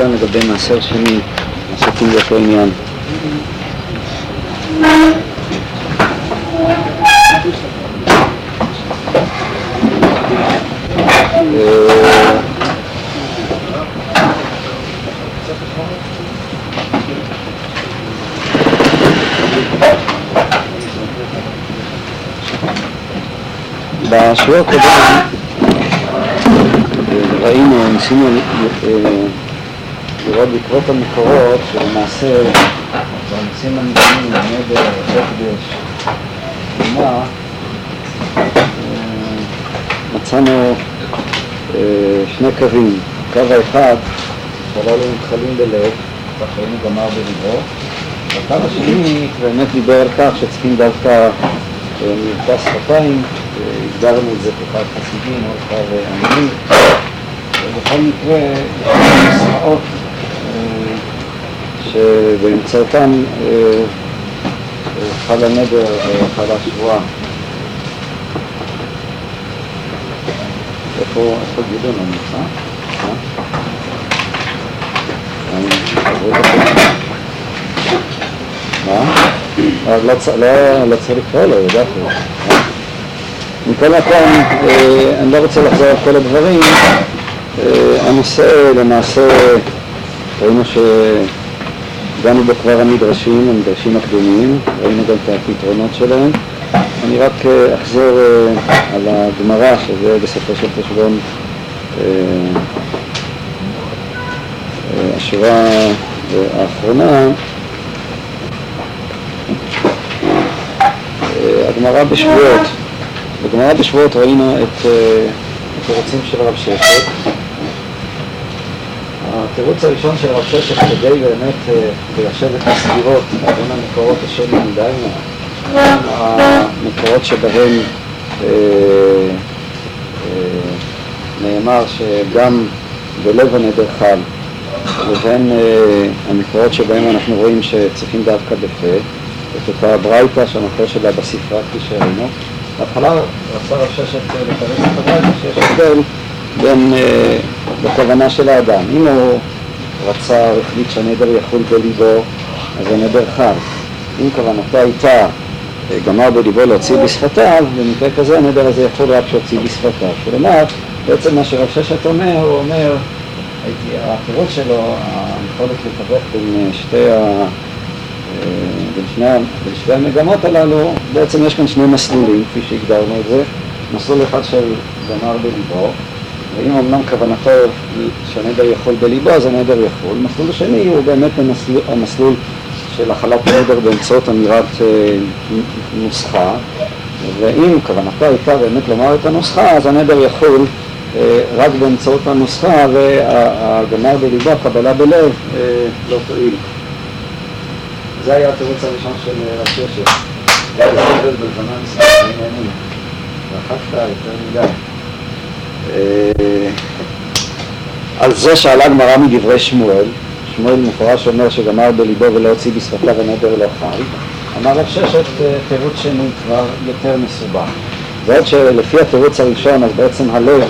כאן לגבי מעשר שני, עסקים באותו עניין. אה, בשיעור הקודם אה, ראינו, ניסינו אה, לראות בעקבות המקורות שלמעשה בנושאים הנדונים, נדר, הקדש, תרומה, מצאנו אה, שני קווים. קו האחד, שהללו מתחלים בלב, ראינו גמר בליבו, והקו השני באמת דיבר על כך שצריכים דווקא אה, מרפא שפתיים, הגדרנו את זה כקו חסידים או קו עממי, ובכל מקרה יש נוסחאות שבאמצעותם חל הנדר וחל השבועה. איפה, גדעון נמצא? מה? לא צריך לקרוא לו, ידעתי. מכל מקום, אני לא רוצה לחזור על כל הדברים. הנושא למעשה, ראינו שדנו בו כבר המדרשים, המדרשים הקדומים, ראינו גם את הפתרונות שלהם. אני רק אחזור על הגמרא, שזה בסופו של חשבון השורה האחרונה. הגמרא בשבועות. בגמרא בשבועות ראינו את התירוצים של הרב ששת. התירוץ הראשון של הרב ששת כדי באמת ליישב את הסגירות בין המקורות השונים, דהיינו המקורות שבהם אה, אה, נאמר שגם בלב הנדר חל לבין אה, המקורות שבהם אנחנו רואים שצריכים דווקא בפה את אותה ברייתא שהמקור שלה בספרה כפי שראינו. בהתחלה רצה רב ששת לפרש את הברייתא שיש הבדל בין, בכוונה של האדם אם הוא רצה או החליט שהנדר יחול בליבו אז הנדר חל אם כוונתו הייתה גמר בליבו להוציא בשפתיו, במקרה כזה הנדר הזה יכול רק שהוציא בשפתיו. כלומר, בעצם מה שרב ששת אומר, הוא אומר, התירוץ שלו, היכולת לתווך בין שתי, ה... בין שני, בין שתי המגמות הללו, בעצם יש כאן שני מסלולים, כפי שהגדרנו את זה. מסלול אחד של גמר בליבו, ואם אמנם כוונתו שהנדר יכול בליבו, אז הנדר יכול. מסלול שני הוא באמת המסלול, המסלול של החלת נדר באמצעות אמירת אה, נוסחה, ואם כוונתו הייתה באמת לומר את הנוסחה, אז הנדר יחול אה, רק באמצעות הנוסחה, והגמר בליבו, הקבלה בלב, אה, לא תועיל. זה היה התירוץ הראשון של רב ששת. היה בסדר בזמן מספרים ימים. רחקת יותר מדי. על זה שאלה גמרא מדברי שמואל, שמואל מפורש אומר שגמר בליבו ולא הוציא בשפתיו הנדר לא חי, אמר רב ששת תירוץ שני כבר יותר מסובך. ועוד שלפי התירוץ הראשון אז בעצם הלב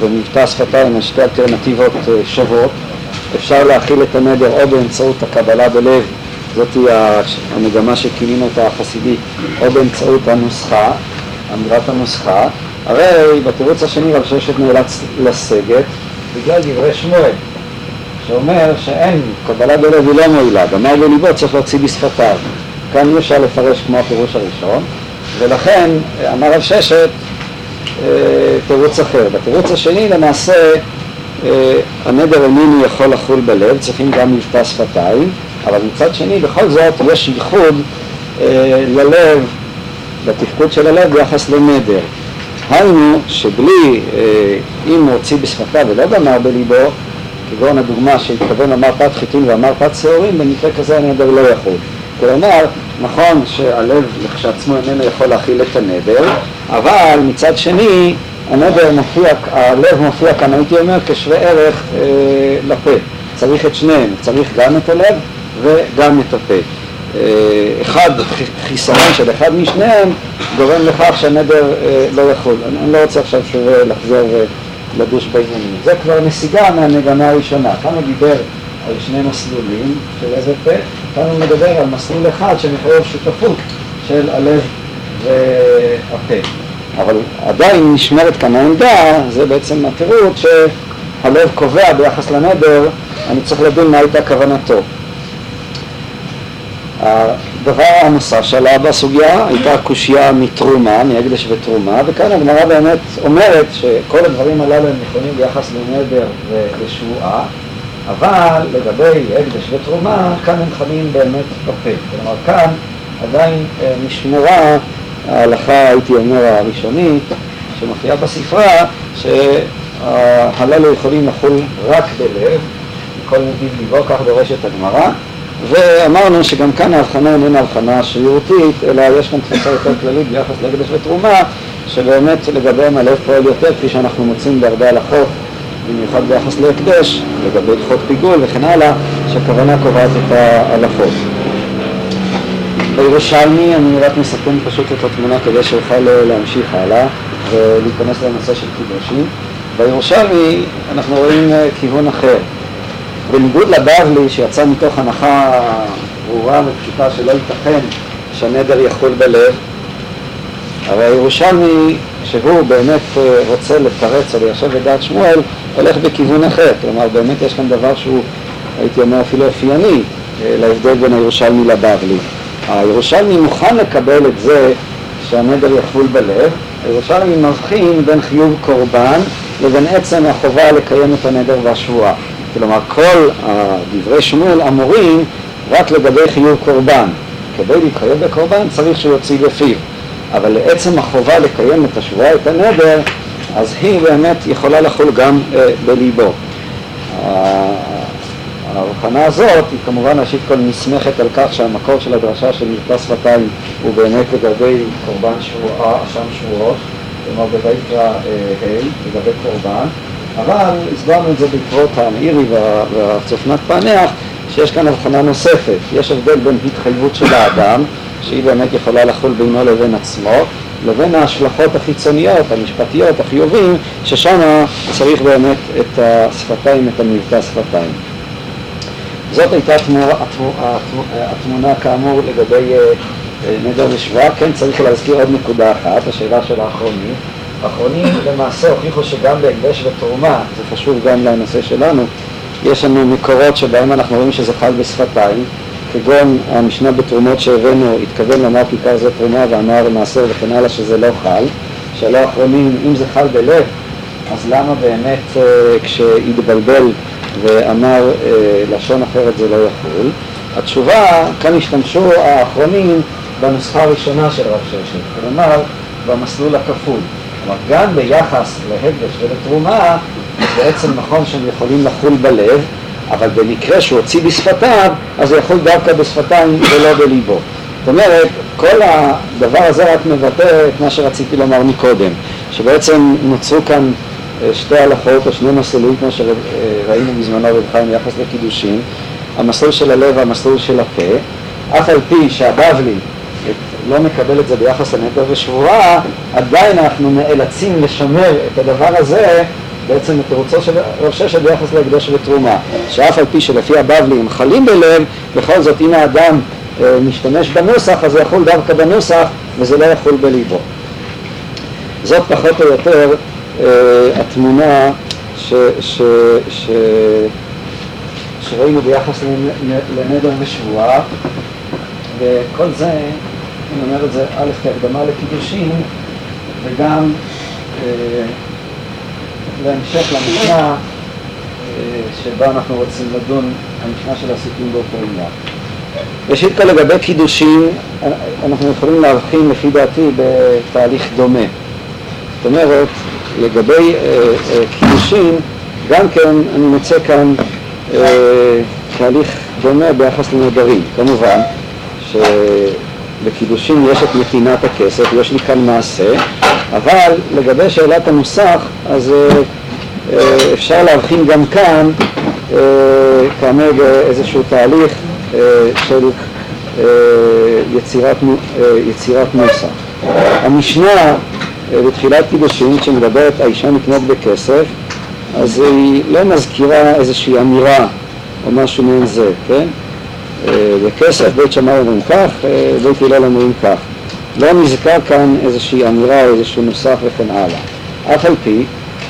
ומבטא השפתיים הן שתי אלטרנטיבות שוות, אפשר להכיל את הנדר או באמצעות הקבלה בלב, זאתי המגמה שכינינו אותה החסידית, או באמצעות הנוסחה, אמירת הנוסחה, הרי בתירוץ השני רב ששת נאלץ לסגת בגלל דברי שמואל שאומר שאין, קבלה בלב היא לא מועילה, גמר בליבו צריך להוציא בשפתיו. כאן אי אפשר לפרש כמו הפירוש הראשון, ולכן אמר רב ששת אה, תירוץ אחר. בתירוץ השני למעשה אה, הנדר איננו יכול לחול בלב, צריכים גם מבטא שפתיים, אבל מצד שני בכל זאת יש ייחוד אה, ללב, לתפקוד של הלב ביחס לנדר. היינו שבלי, אם הוא הוציא בשפתיו ולא גמר בליבו, כגון הדוגמה שהתכוון לומר פת חיטין ואמר פת שעורים, במקרה כזה הנדר לא יכול. כלומר, נכון שהלב לכשעצמו איננו יכול להכיל את הנדר, אבל מצד שני הנדר מופיע, הלב מופיע כאן הייתי אומר כשווה ערך אה, לפה. צריך את שניהם, צריך גם את הלב וגם את הפה. אה, אחד, חיסרון של אחד משניהם גורם לכך שהנדר אה, לא יכול. אני, לא רוצה עכשיו שוב לחזור לדוש בעניינים. זה כבר נסיגה מהמגמה הראשונה. כאן הוא דיבר על שני מסלולים של איזה פה, כאן הוא מדבר על מסלול אחד שמחייב שותפות של הלב והפה. אבל עדיין נשמרת כאן העמדה, זה בעצם התירוץ שהלב קובע ביחס לנדר, אני צריך לדון מה הייתה כוונתו. הדבר הנוסף שעלה בסוגיה הייתה קושייה מתרומה, מהקדש ותרומה, וכאן הגמרא באמת אומרת שכל הדברים הללו הם נכונים ביחס לנדר ולשבועה, אבל לגבי הקדש ותרומה, כאן הם חלים באמת בפה. כלומר, כאן עדיין אה, נשמרה ההלכה, הייתי אומר, הראשונית, שמופיעה בספרה, שהללו יכולים לחול רק בלב, מכל נתיב ליבו, כך דורשת הגמרא, ואמרנו שגם כאן ההבחנה איננה הבחנה שרירותית, אלא יש כאן תפיסה יותר כללית ביחס להקדש ותרומה, שבאמת לגביהם הלב פועל יותר, כפי שאנחנו מוצאים בהרבה הלכות, במיוחד ביחס להקדש, לגבי הלכות פיגול וכן הלאה, שהכוונה קובעת את ההלכות. בירושלמי אני רק מסכם פשוט את התמונה כדי שאוכל להמשיך הלאה ולהיכנס לנושא של קידושים. בירושלמי אנחנו רואים אה, כיוון אחר. בניגוד לבבלי שיצא מתוך הנחה ברורה ופשוטה שלא ייתכן שהנדר יחול בלב, הרי הירושלמי, שהוא באמת אה, רוצה לתרץ או ליישב את דעת שמואל, הולך בכיוון אחר. כלומר, באמת יש כאן דבר שהוא, הייתי אומר, אפילו אופייני אה, להבדל בין הירושלמי לבבלי. הירושלמי מוכן לקבל את זה שהנדר יחול בלב, הירושלמי מבחין בין חיוב קורבן לבין עצם החובה לקיים את הנדר והשבועה. כלומר, כל דברי שמואל אמורים רק לגבי חיוב קורבן. כדי להתחייב בקורבן צריך שהוא יוציא בפיו. אבל לעצם החובה לקיים את השבועה, את הנדר, אז היא באמת יכולה לחול גם אה, בליבו. ההבחנה הזאת היא כמובן ראשית כל נסמכת על כך שהמקור של הדרשה של מבטא שפתיים הוא באמת לגבי קורבן שבועה, אשם שבועות, כלומר בויקרא ה' לגבי קורבן, אבל הסברנו את זה בעקבות המאירי והצופנת פענח שיש כאן הבחנה נוספת, יש הבדל בין התחייבות של האדם, שהיא באמת יכולה לחול בינו לבין עצמו, לבין ההשלכות החיצוניות, המשפטיות, החיובים, ששם צריך באמת את השפתיים, את המבטא שפתיים. זאת הייתה התמונה, התמונה כאמור לגבי אה, אה, נדר ושבועה, כן צריך להזכיר עוד נקודה אחת, השאלה של האחרונים. האחרונים למעשה הוכיחו שגם בהקדש ותרומה, זה חשוב גם לנושא שלנו, יש לנו מקורות שבהם אנחנו רואים שזה חל בשפתיים, כגון המשנה בתרומות שהבאנו, התכוון לומר כיכר זה תרומה ואמר מעשר וכן הלאה שזה לא חל, שאלה האחרונים, אם זה חל בלב, אז למה באמת אה, כשהתבלבל ואמר אה, לשון אחרת זה לא יחול. התשובה, כאן השתמשו האחרונים בנוסחה הראשונה של רב ששת, כלומר במסלול הכפול. כלומר גם ביחס להקדש ולתרומה, בעצם נכון שהם יכולים לחול בלב, אבל במקרה שהוא הוציא בשפתיו, אז הוא יכול דווקא בשפתיים ולא בליבו. זאת אומרת, כל הדבר הזה רק מבטא את מה שרציתי לומר מקודם, שבעצם נוצרו כאן אה, שתי הלכות או שני מסלולים כמו שראינו בזמנו רב חיים ביחס לקידושין, המסלול של הלב והמסלול של הפה, אף על פי שהבבלי לא מקבל את זה ביחס לנטר ושבועה, עדיין אנחנו נאלצים לשמר את הדבר הזה בעצם את תירוצו של רב ששת ביחס להקדש ותרומה, שאף על פי שלפי הבבלי הם חלים בלב, בכל זאת אם האדם אה, משתמש בנוסח אז זה יחול דווקא בנוסח וזה לא יחול בליבו. זאת פחות או יותר אה, התמונה ש, ש, ש, שראינו ביחס לנדר ושבועה, וכל זה, אני אומר את זה א' כהקדמה לקידושין, וגם אה, להמשך למשנה אה, שבה אנחנו רוצים לדון, המשנה של הסיכום באותו עניין. ראשית כל לגבי קידושין, אנחנו יכולים להבחין לפי דעתי בתהליך דומה. זאת אומרת, לגבי אה, אה, קידושין, גם כן אני מוצא כאן אה, תהליך דומה ביחס לנדרים. כמובן שבקידושין יש את נתינת הכסף, יש לי כאן מעשה, אבל לגבי שאלת הנוסח, אז אה, אה, אפשר להבחין גם כאן, אה, כאמור באיזשהו תהליך אה, של אה, יצירת, אה, יצירת נוסח. המשנה אה, בתחילת קידושין, כשמדברת האישה נקנית בכסף, אז היא לא מזכירה איזושהי אמירה או משהו מעין זה, כן? בכסף בית שמאי אומרים כך, בית הלל אומרים כך. לא נזכר כאן איזושהי אמירה או איזשהו נוסח וכן הלאה. אף על פי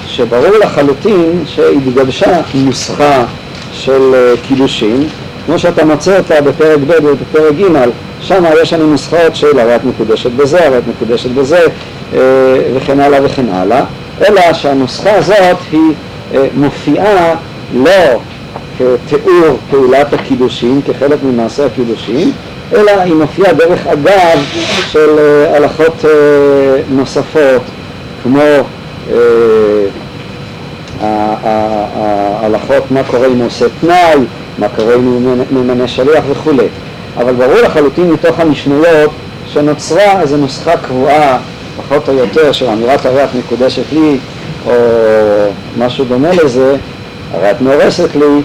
שברור לחלוטין שהתגבשה נוסחה של קידושין, כמו שאתה מוצא אותה בפרק ב' ובפרק ג', שם יש לנו נוסחאות של הרי את מקודשת בזה, הרי את מקודשת בזה, וכן הלאה וכן הלאה, אלא שהנוסחה הזאת היא מופיעה לא כתיאור פעולת הקידושין, כחלק ממעשה הקידושין, אלא היא מופיעה דרך אגב של הלכות נוספות, כמו ההלכות מה קורה אם הוא עושה תנאי, מה קורה אם הוא ממנה שליח וכולי. אבל ברור לחלוטין מתוך המשניות שנוצרה איזו נוסחה קבועה, פחות או יותר, של אמירת הרי את מקודשת לי, או משהו דומה לזה, הרי את מאורסת לי,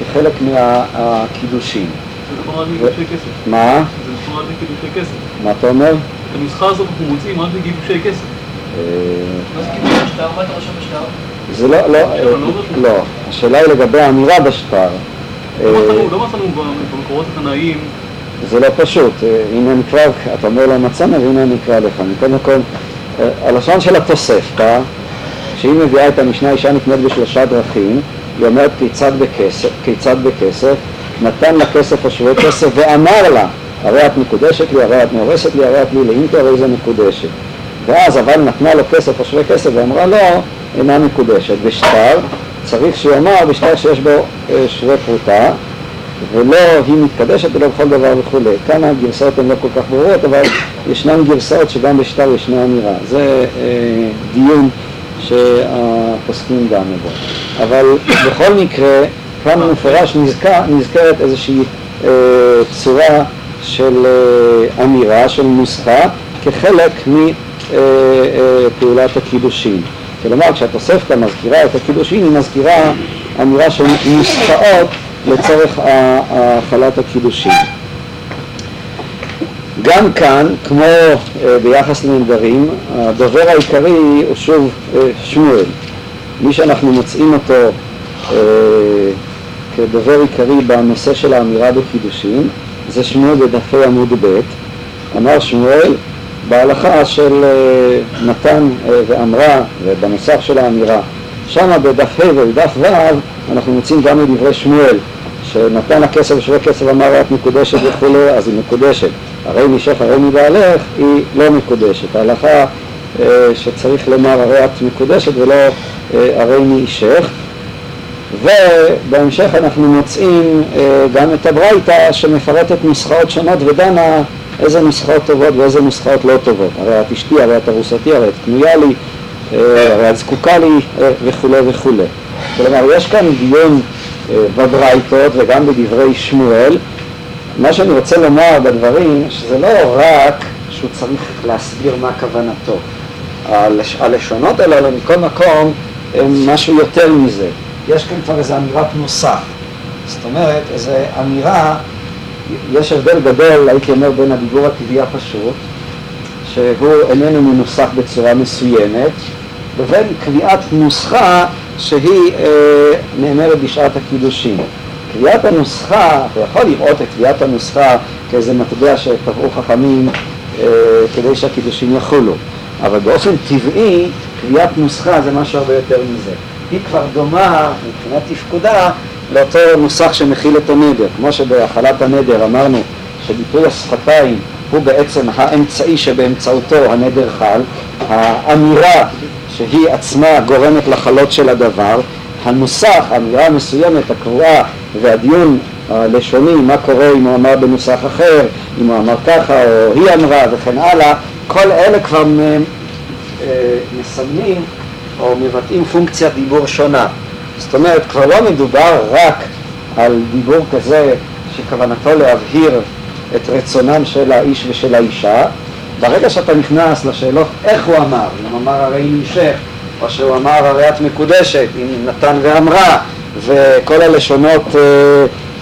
וכחלק מהקידושים. זה נכון רק בגיבושי כסף. מה? זה נכון רק בגיבושי כסף. מה אתה אומר? את הנוסחה הזאת אנחנו מוצאים רק בגיבושי כסף. מה זה קידוש השטר? מה אתה רושם בשטר? זה לא, לא, לא, השאלה היא לגבי האמירה בשטר. לא מצאנו- לא מצאנו במקורות התנאיים זה לא פשוט, הנה נקרא, אתה אומר לא מצאנו והנה נקרא לך. קודם כל, הלשון של התוספתא, שהיא מביאה את המשנה אישה נקנית בשלושה דרכים, היא אומרת כיצד בכסף, כיצד בכסף, נתן לה כסף או שווה כסף ואמר לה, הרי את מקודשת לי, הרי את מאורסת לי, הרי את לי לאינטו, הרי זה מקודשת. ואז אבל נתנה לו כסף או שווה כסף ואמרה לו, אינה מקודשת. בשטר, צריך שיאמר בשטר שיש בו אה, שווה פרוטה, ולא היא מתקדשת ולא בכל דבר וכולי. כאן הגרסאות הן לא כל כך ברורות, אבל ישנן גרסאות שגם בשטר ישנה אמירה. זה אה, דיון שהפוסקים דנו בו. אבל בכל מקרה, כאן במפורש נזכר, נזכרת איזושהי אה, צורה של אה, אמירה, של נוסחה, כחלק מפעולת הקידושין. כלומר, כשהתוספתא מזכירה את הקידושין, היא מזכירה אמירה של נוסחאות לצורך החלת הקידושין. גם כאן, כמו אה, ביחס לנדרים, הדובר העיקרי הוא שוב אה, שמואל. מי שאנחנו מוצאים אותו אה, כדובר עיקרי בנושא של האמירה בקידושין, זה שמואל בדפי עמוד ב', אמר שמואל בהלכה של נתן ואמרה ובנוסח של האמירה, שמה בדף ה' ובדף ו' אנחנו מוצאים גם את דברי שמואל שנתן הכסף ושווה כסף אמר את מקודשת וכולי, אז היא מקודשת. הרי משך הרי מבעלך היא לא מקודשת. ההלכה אה, שצריך לומר הרי את מקודשת ולא אה, הרי מאישך. ובהמשך אנחנו מוצאים אה, גם את הברייתא שמפרטת נוסחאות שונות ודנה איזה נוסחאות טובות ואיזה נוסחאות לא טובות. הרי את אשתי, הרי את ארוסתי, הרי את קנויה לי, הרי את זקוקה לי וכולי וכולי. כלומר, יש כאן דיון בברייתות וגם בדברי שמואל. מה שאני רוצה לומר בדברים, שזה לא רק שהוא צריך להסביר מה כוונתו. הלש... הלשונות האלה מכל מקום הם משהו יותר מזה. יש כאן כבר איזו אמירת נוסח. זאת אומרת, איזו אמירה, יש הבדל גדול, הייתי אומר, בין הדיבור הטבעי הפשוט, שהוא איננו מנוסח בצורה מסוימת, לבין קביעת נוסחה שהיא אה, נאמרת בשעת הקידושין. קביעת הנוסחה, אתה יכול לראות את קביעת הנוסחה כאיזה מטבע שטבעו חכמים אה, כדי שהקידושין יחולו, אבל באופן טבעי קביעת נוסחה זה משהו הרבה יותר מזה. היא כבר דומה מבחינת תפקודה לאותו נוסח שמכיל את הנדר, כמו שבהחלת הנדר אמרנו שביטוי השפתיים הוא בעצם האמצעי שבאמצעותו הנדר חל, האמירה שהיא עצמה גורמת לחלות של הדבר, הנוסח, האמירה המסוימת הקבועה והדיון הלשוני, מה קורה אם הוא אמר בנוסח אחר, אם הוא אמר ככה או היא אמרה וכן הלאה, כל אלה כבר מסמנים או מבטאים פונקציית דיבור שונה. זאת אומרת, כבר לא מדובר רק על דיבור כזה שכוונתו להבהיר את רצונם של האיש ושל האישה, ברגע שאתה נכנס לשאלות איך הוא אמר, אם אמר הרי נמשך, או שהוא אמר הרי את מקודשת, אם נתן ואמרה, וכל הלשונות אה,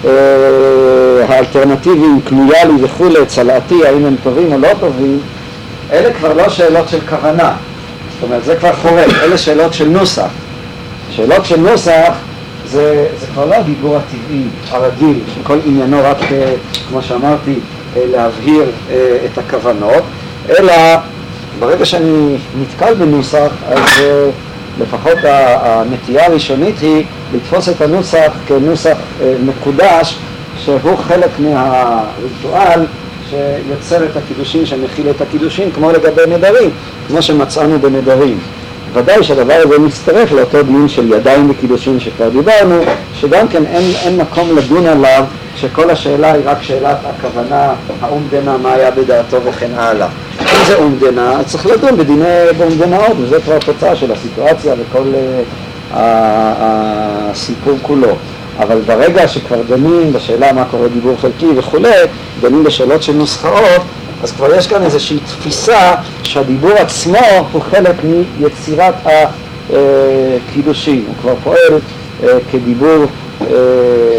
אה, האלטרנטיביים, קנויה לי וכולי, צלעתי, האם הם טובים או לא טובים, אלה כבר לא שאלות של כוונה, זאת אומרת זה כבר חורג, אלה שאלות של נוסח. שאלות של נוסח זה, זה כבר לא הדיבור הטבעי, הרגיל, שכל עניינו רק, אה, כמו שאמרתי, אה, להבהיר אה, את הכוונות, אלא ברגע שאני נתקל בנוסח, אז לפחות הנטייה הראשונית היא לתפוס את הנוסח כנוסח מקודש, שהוא חלק מהריטואל שיוצר את הקידושים, שמכיל את הקידושים, כמו לגבי נדרים, כמו שמצאנו בנדרים. ודאי שהדבר הזה מצטרף לאותו דיון של ידיים וקידושים שכבר דיברנו, שגם כן אין, אין מקום לדון עליו, שכל השאלה היא רק שאלת הכוונה, האומדנה, מה היה בדעתו וכן הלאה. אם זה אומדנה, צריך לדון בדיני באומדנאות, וזה כבר תוצאה של הסיטואציה וכל uh, הסיפור כולו. אבל ברגע שכבר דנים בשאלה מה קורה דיבור חלקי וכולי, דנים בשאלות של נוסחאות, אז כבר יש כאן איזושהי תפיסה שהדיבור עצמו הוא חלק מיצירת הקידושים, הוא כבר פועל אה, כדיבור, אה,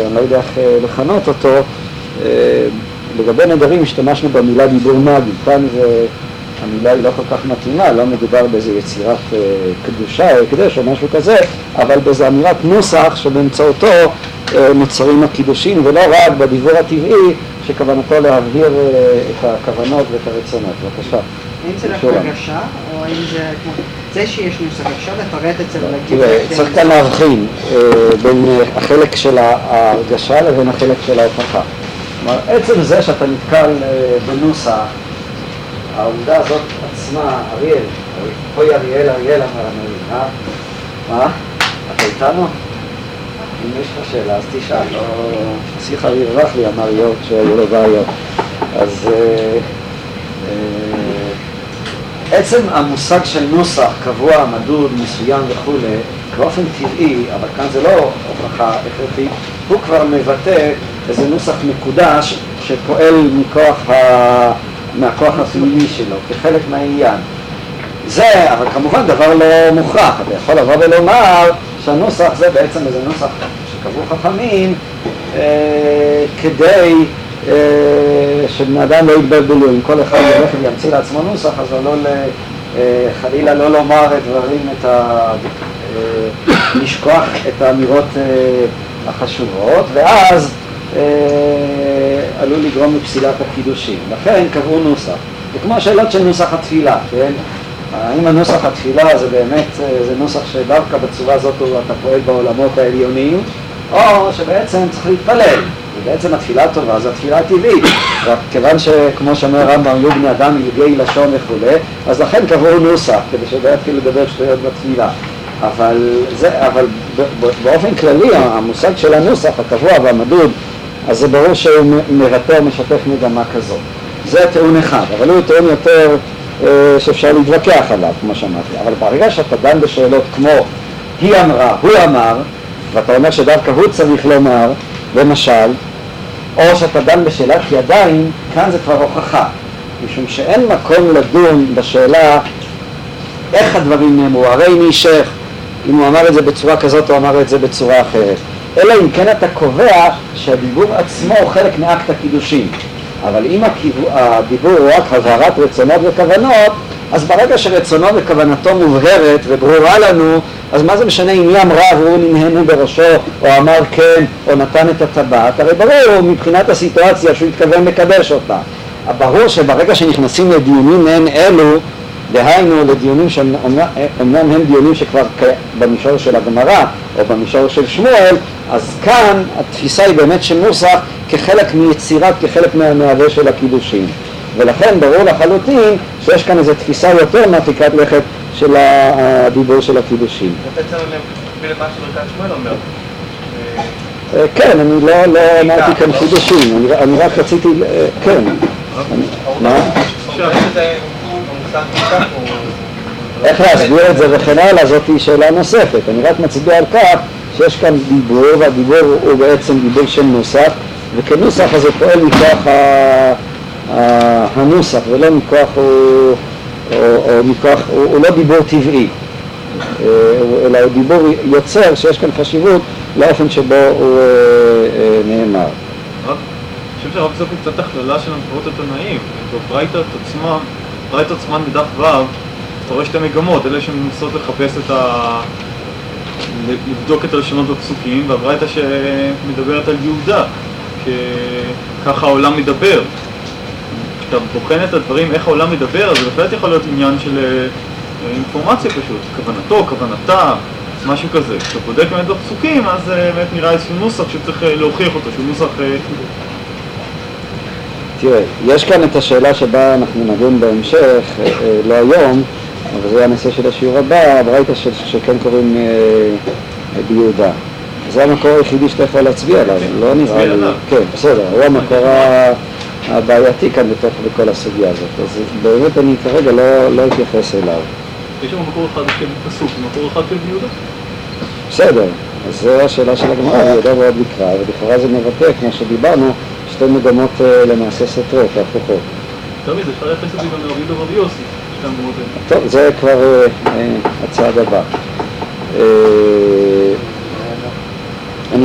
אני לא יודע איך אה, לכנות אותו, לגבי נדרים השתמשנו במילה דיבור מגי, כאן זה, המילה היא לא כל כך מתאימה, לא מדובר באיזה יצירת קדושה או הקדש או משהו כזה, אבל באיזו אמירת נוסח שבאמצעותו נוצרים הקידושים ולא רק בדיבור הטבעי שכוונתו להבהיר אה, את הכוונות ואת הרצונות. בבקשה. האם זה רק הרגשה, או האם זה כמו... זה שיש נוסח, אפשר לפרט את זה ולהגיד... תראה, צריך כאן להבחין אה, בין אה, החלק של ההרגשה לבין החלק של ההוכחה. כלומר, עצם זה שאתה נתקל בנוסח, העובדה הזאת עצמה, אריאל, אוי אריאל, אריאל אמר הנביא, מה? מה? אתה איתנו? אם יש לך שאלה, אז תשאל. לא... שיחה ירווח לי, אמר יורק שהיו לו בעיות. אז אה, אה, עצם המושג של נוסח קבוע, מדוד, מסוים וכולי, באופן טבעי, אבל כאן זה לא הוכחה הכרחית, הוא כבר מבטא איזה נוסח מקודש שפועל מכוח ה... מהכוח הפנימי שלו, כחלק מהעניין. זה, אבל כמובן דבר לא מוכרח, אתה יכול לבוא ולומר שהנוסח זה בעצם איזה נוסח שקבעו חכמים אה, כדי אה, שבני אדם לא יתבלבלו, אם כל אחד ילך וימציא לעצמו נוסח, אז לא אה, חלילה לא לומר את דברים, את ה... אה, לשכוח את האמירות החשובות, ואז עלול לגרום לפסילת הקידושים. לכן קבעו נוסח. זה כמו השאלות של נוסח התפילה, כן? האם הנוסח התפילה זה באמת, אה, זה נוסח שדווקא בצורה הזאת אתה פועל בעולמות העליונים, או שבעצם צריך להתפלל, ובעצם התפילה הטובה זה התפילה הטבעית, כיוון שכמו שאומר רמב"ם, יהיו בני אדם יהוגי לשון וכולי, אז לכן קבעו נוסח, כדי שלא יתחילו לדבר שטויות בתפילה. אבל, זה, אבל באופן כללי המושג של הנוסח הקבוע והמדוד, אז זה ברור שהוא מבטא או משתף מגמה כזאת. זה טיעון אחד, אבל הוא טיעון יותר שאפשר להתווכח עליו, כמו שאמרתי. אבל ברגע שאתה דן בשאלות כמו היא אמרה, הוא אמר, ואתה אומר שדווקא הוא צריך לומר, למשל, או שאתה דן בשאלת ידיים, כאן זה כבר הוכחה. משום שאין מקום לדון בשאלה איך הדברים נאמרו, הרי מי שייך, אם הוא אמר את זה בצורה כזאת או אמר את זה בצורה אחרת. אלא אם כן אתה קובע שהדיבור עצמו הוא חלק מאקט הקידושין. אבל אם הדיבור הוא רק הבהרת רצונות וכוונות, אז ברגע שרצונו וכוונתו מובהרת וברורה לנו, אז מה זה משנה אם היא אמרה והוא ננהנו בראשו, או אמר כן, או נתן את הטבעת, הרי ברור מבחינת הסיטואציה שהוא התכוון לקדש אותה. ברור שברגע שנכנסים לדיונים מעין אלו, דהיינו לדיונים שאומנם הם דיונים שכבר במישור של הגמרא או במישור של שמואל, אז כאן התפיסה היא באמת של נוסח כחלק מיצירת, כחלק מהמהווה של הקידושים. ולכן ברור לחלוטין שיש כאן איזו תפיסה יותר מרחיקת לכת של הדיבור של הקידושים. אה, כן, אני לא, לא אמרתי כאן חידושים, אני רק רציתי, אה, כן. מה? איך להסביר את זה וכן הלאה, זאת שאלה נוספת. אני רק מצביע על כך שיש כאן דיבור, והדיבור הוא בעצם דיבור של נוסח, וכנוסח הזה פועל מכוח הנוסח ולא מכוח, או, או, או מכוח, הוא, הוא לא דיבור טבעי, אה, אלא הוא דיבור יוצר שיש כאן חשיבות לאופן שבו הוא אה, אה, נאמר. אני חושב שהרב זאת קצת הכללה של המקורות התנאים, ברייתות עצמן, ברייתות עצמן מדף ו', אתה רואה שתי מגמות, אלה שמנסות לחפש את ה... לבדוק את הלשונות בפסוקים, והברייתא שמדברת על יהודה, ככה העולם מדבר. כשאתה בוחן את הדברים, איך העולם מדבר, זה בהחלט יכול להיות עניין של אה, אינפורמציה פשוט, כוונתו, כוונתה, משהו כזה. כשאתה בודק באמת בפסוקים, אז אה, באמת נראה איזשהו נוסח שצריך אה, להוכיח אותו, שהוא נוסח... תראה, יש כאן את השאלה שבה אנחנו נדון בהמשך, לא היום, אבל זה הנושא של השיעור הבא, הברייתא שכן קוראים ביהודה. זה המקור היחידי שאתה יכול להצביע עליו, לא נראה לי, כן, בסדר, הוא המקור הבעייתי כאן בתוך בכל הסוגיה הזאת, אז באמת אני כרגע לא, לא אתייחס אליו. יש שם מקור אחד של פסוק ומקור אחד של יהודה? בסדר, אז זו השאלה של הגמרא, יהודה ועוד מקרא, ולכאורה זה מבטא, כמו שדיברנו, שתי מגמות אה, למעשה סותרות, הפוכות. מזה, אפשר לייחס את זה גם לרבי יהודה ורבי יוסי, שתי המקומות האלה. טוב, זה כבר אה, אה, הצעד הבא.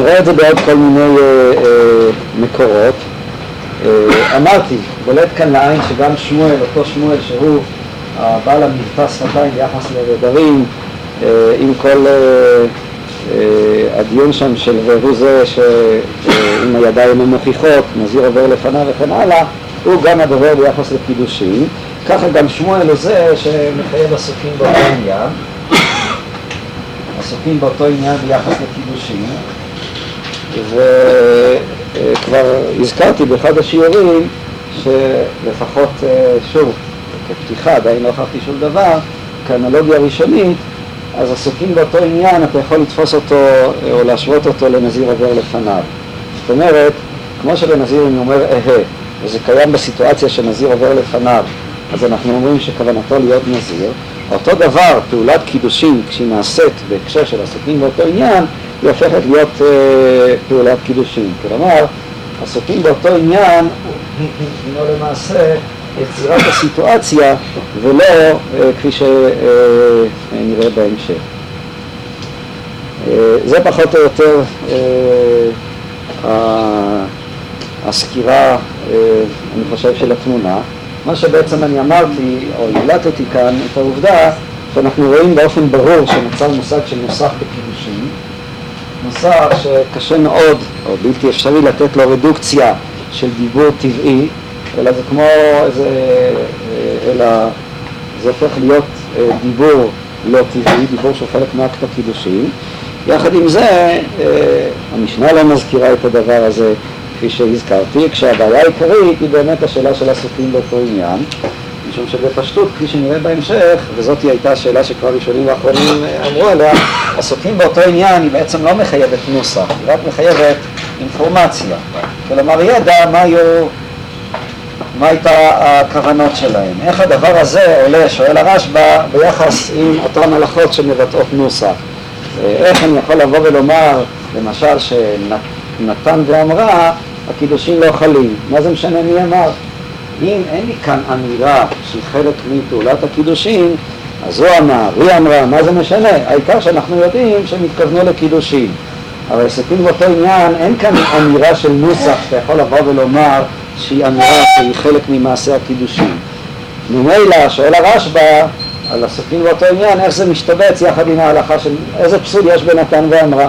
אני רואה את זה בעוד כל מיני אה, אה, מקורות. אה, אמרתי, בולט כאן לעין שגם שמואל, אותו שמואל שהוא הבעל המבטא שפתיים ביחס לנדרים, אה, עם כל אה, אה, הדיון שם של והוא זה שעם אה, הידיים המוכיחות, נזיר עובר לפניו וכן הלאה, הוא גם הדובר ביחס לקידושים. ככה גם שמואל הוא זה שמחייב עסוקים באותו עניין, עסוקים באותו עניין ביחס לקידושים. וכבר הזכרתי באחד השיעורים שלפחות, אה, שוב, כפתיחה, עדיין לא הוכחתי שום דבר, כאנלוגיה ראשונית, אז עסוקים באותו עניין, אתה יכול לתפוס אותו אה, או להשוות אותו לנזיר עובר לפניו. זאת אומרת, כמו שבנזיר אני אומר אהה, וזה קיים בסיטואציה שנזיר עובר לפניו, אז אנחנו אומרים שכוונתו להיות נזיר. אותו דבר, פעולת קידושין, כשהיא נעשית בהקשר של עסוקים באותו עניין, היא הופכת להיות אה, פעולת קידושין. כלומר, עסוקים באותו עניין הינו למעשה יצירת הסיטואציה ולא אה, כפי שנראה בהמשך. אה, זה פחות או יותר הסקירה, אני חושב, של התמונה. מה שבעצם אני אמרתי, או הילטתי כאן, את העובדה שאנחנו רואים באופן ברור שנוצר מושג של נוסח בקידושין, נוסח שקשה מאוד, או בלתי אפשרי לתת לו רדוקציה של דיבור טבעי, אלא זה כמו איזה, אלא זה הופך להיות אה, דיבור לא טבעי, דיבור שהוא חלק מאקט הקידושין. יחד עם זה, אה, המשנה לא מזכירה את הדבר הזה כפי שהזכרתי, כשהבעיה העיקרית היא באמת השאלה של עסוקים באותו עניין, משום שבפשטות, כפי שנראה בהמשך, וזאת הייתה השאלה שכבר ראשונים ואחרונים אמרו עליה, עסוקים באותו עניין היא בעצם לא מחייבת נוסח, היא רק מחייבת אינפורמציה. כלומר, ידע מה היו, מה הייתה הכוונות שלהם. איך הדבר הזה עולה, שואל הרשב"א, ביחס עם אותן הלכות שמבטאות נוסח. איך אני יכול לבוא ולומר, למשל, שנתן ואמרה, הקידושים לא חלים. מה זה משנה מי אמר? אם אין לי כאן אמירה שהיא חלק מפעולת הקידושין, אז הוא אמר, היא אמרה, מה זה משנה? העיקר שאנחנו יודעים שהם התכוונו לקידושין. אבל עסקים באותו עניין, אין כאן אמירה של נוסח שאתה יכול לבוא ולומר שהיא אמירה שהיא חלק ממעשה הקידושין. ממילא שואל הרשב"א על עסקים באותו עניין, איך זה משתבץ יחד עם ההלכה של איזה פסול יש בנתן ואמרה.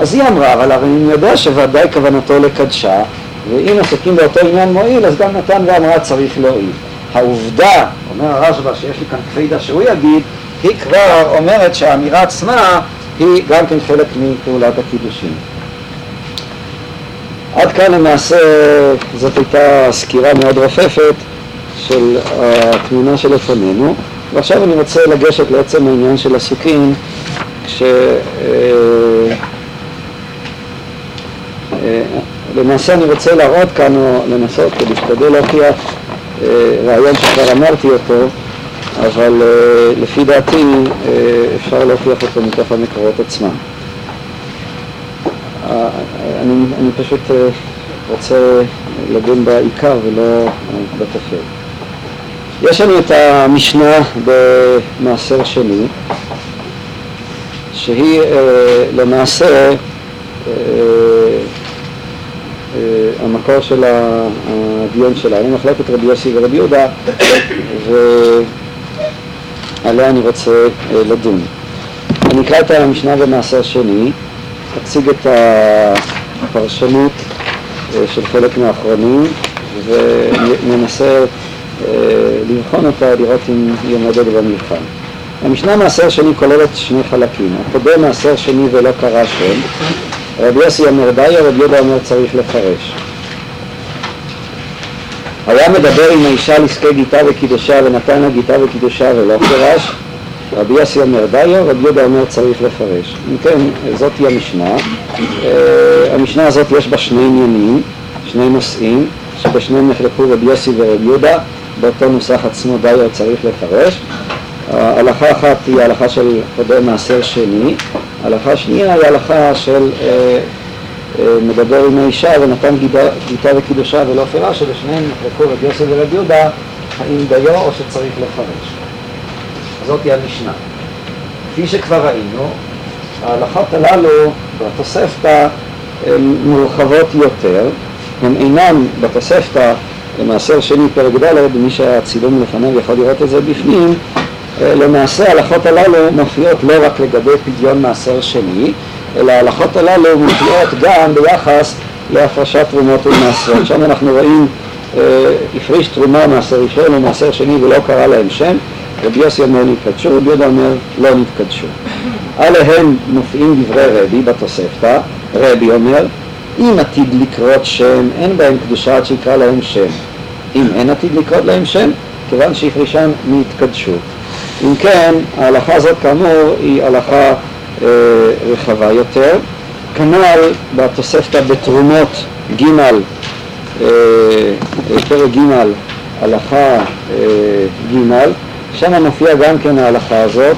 אז היא אמרה, אבל הרי אני יודע שוודאי כוונתו לקדשה, ואם עסוקים באותו עניין מועיל, אז גם נתן ואמרה צריך להועיל. העובדה, אומר הרשב"א שיש לי כאן קפידה שהוא יגיד, היא כבר אומרת שהאמירה עצמה היא גם כן חלק מפעולת הקידושין. עד כאן למעשה זאת הייתה סקירה מאוד רופפת של התמונה שלפנינו, ועכשיו אני רוצה לגשת לעצם העניין של עסוקים, כש... למעשה אני רוצה להראות כאן, או לנסות ולהשתדל להוכיח אה, רעיון שכבר אמרתי אותו, אבל אה, לפי דעתי אה, אפשר להוכיח אותו מתוך המקורות עצמם. אני, אני פשוט רוצה לדון בעיקר ולא בטפל. יש לנו את המשנה במעשר שני, שהיא למעשה המקור של הדיון היא מחלקת רבי יוסי ורבי יהודה, ועליה אני רוצה אה, לדון. אני אקרא את המשנה במעשר שני, אציג את הפרשנות אה, של חלק מהאחרונים וננסה אה, לבחון אותה, לראות אם היא עומדת במבחן. המשנה מעשר שני כוללת שני חלקים, הפודה מעשר שני ולא קרא שם, רבי יוסי אומר די, רבי יהודה אומר צריך לפרש. היה מדבר עם האישה על עסקי גיטה וקידושה ונתן לה גיטה וקידושה ולא פירש, רבי יוסי אומר די, רבי יהודה אומר צריך לפרש. אם כן, זאת היא המשנה. אה, המשנה הזאת יש בה שני עניינים, שני נושאים, שבשניהם נחלקו רבי יוסי ורבי יהודה, באותו נוסח עצמו די צריך לפרש. הלכה אחת היא הלכה של קודם מעשר שני, הלכה שנייה היא הלכה של אה, אה, מדבר עם האישה ונתן גיטה, וקידושה ולא פירה, שבשניהם נחלקו רבי יוסי ורבי יהודה, האם דיו או שצריך לפרש. זאת היא המשנה. כפי שכבר ראינו, ההלכות הללו בתוספתא הן מורחבות יותר, הן אינן בתוספתא למעשר שני פרק ד', מי שהצילום לפניו יכול לראות את זה בפנים, למעשה ההלכות הללו מופיעות לא רק לגבי פדיון מעשר שני, אלא ההלכות הללו מופיעות גם ביחס להפרשת תרומות ומעשרות. שם אנחנו רואים אה, הפריש תרומה מעשר ראשון ומעשר שני ולא קרא להם שם, רבי יוסי אומר נתקדשו, רבי יהודה אומר לא נתקדשו. עליהם מופיעים דברי רבי בתוספתא, רבי אומר אם עתיד לקרות שם, אין בהם קדושה עד שיקרא להם שם. אם אין עתיד לקרות להם שם, כיוון שהפרישם נתקדשו. אם כן, ההלכה הזאת כאמור היא הלכה אה, רחבה יותר. כנ"ל בתוספתא בתרומות ג' אה, פרק ג' הלכה אה, ג', שם מופיע גם כן ההלכה הזאת.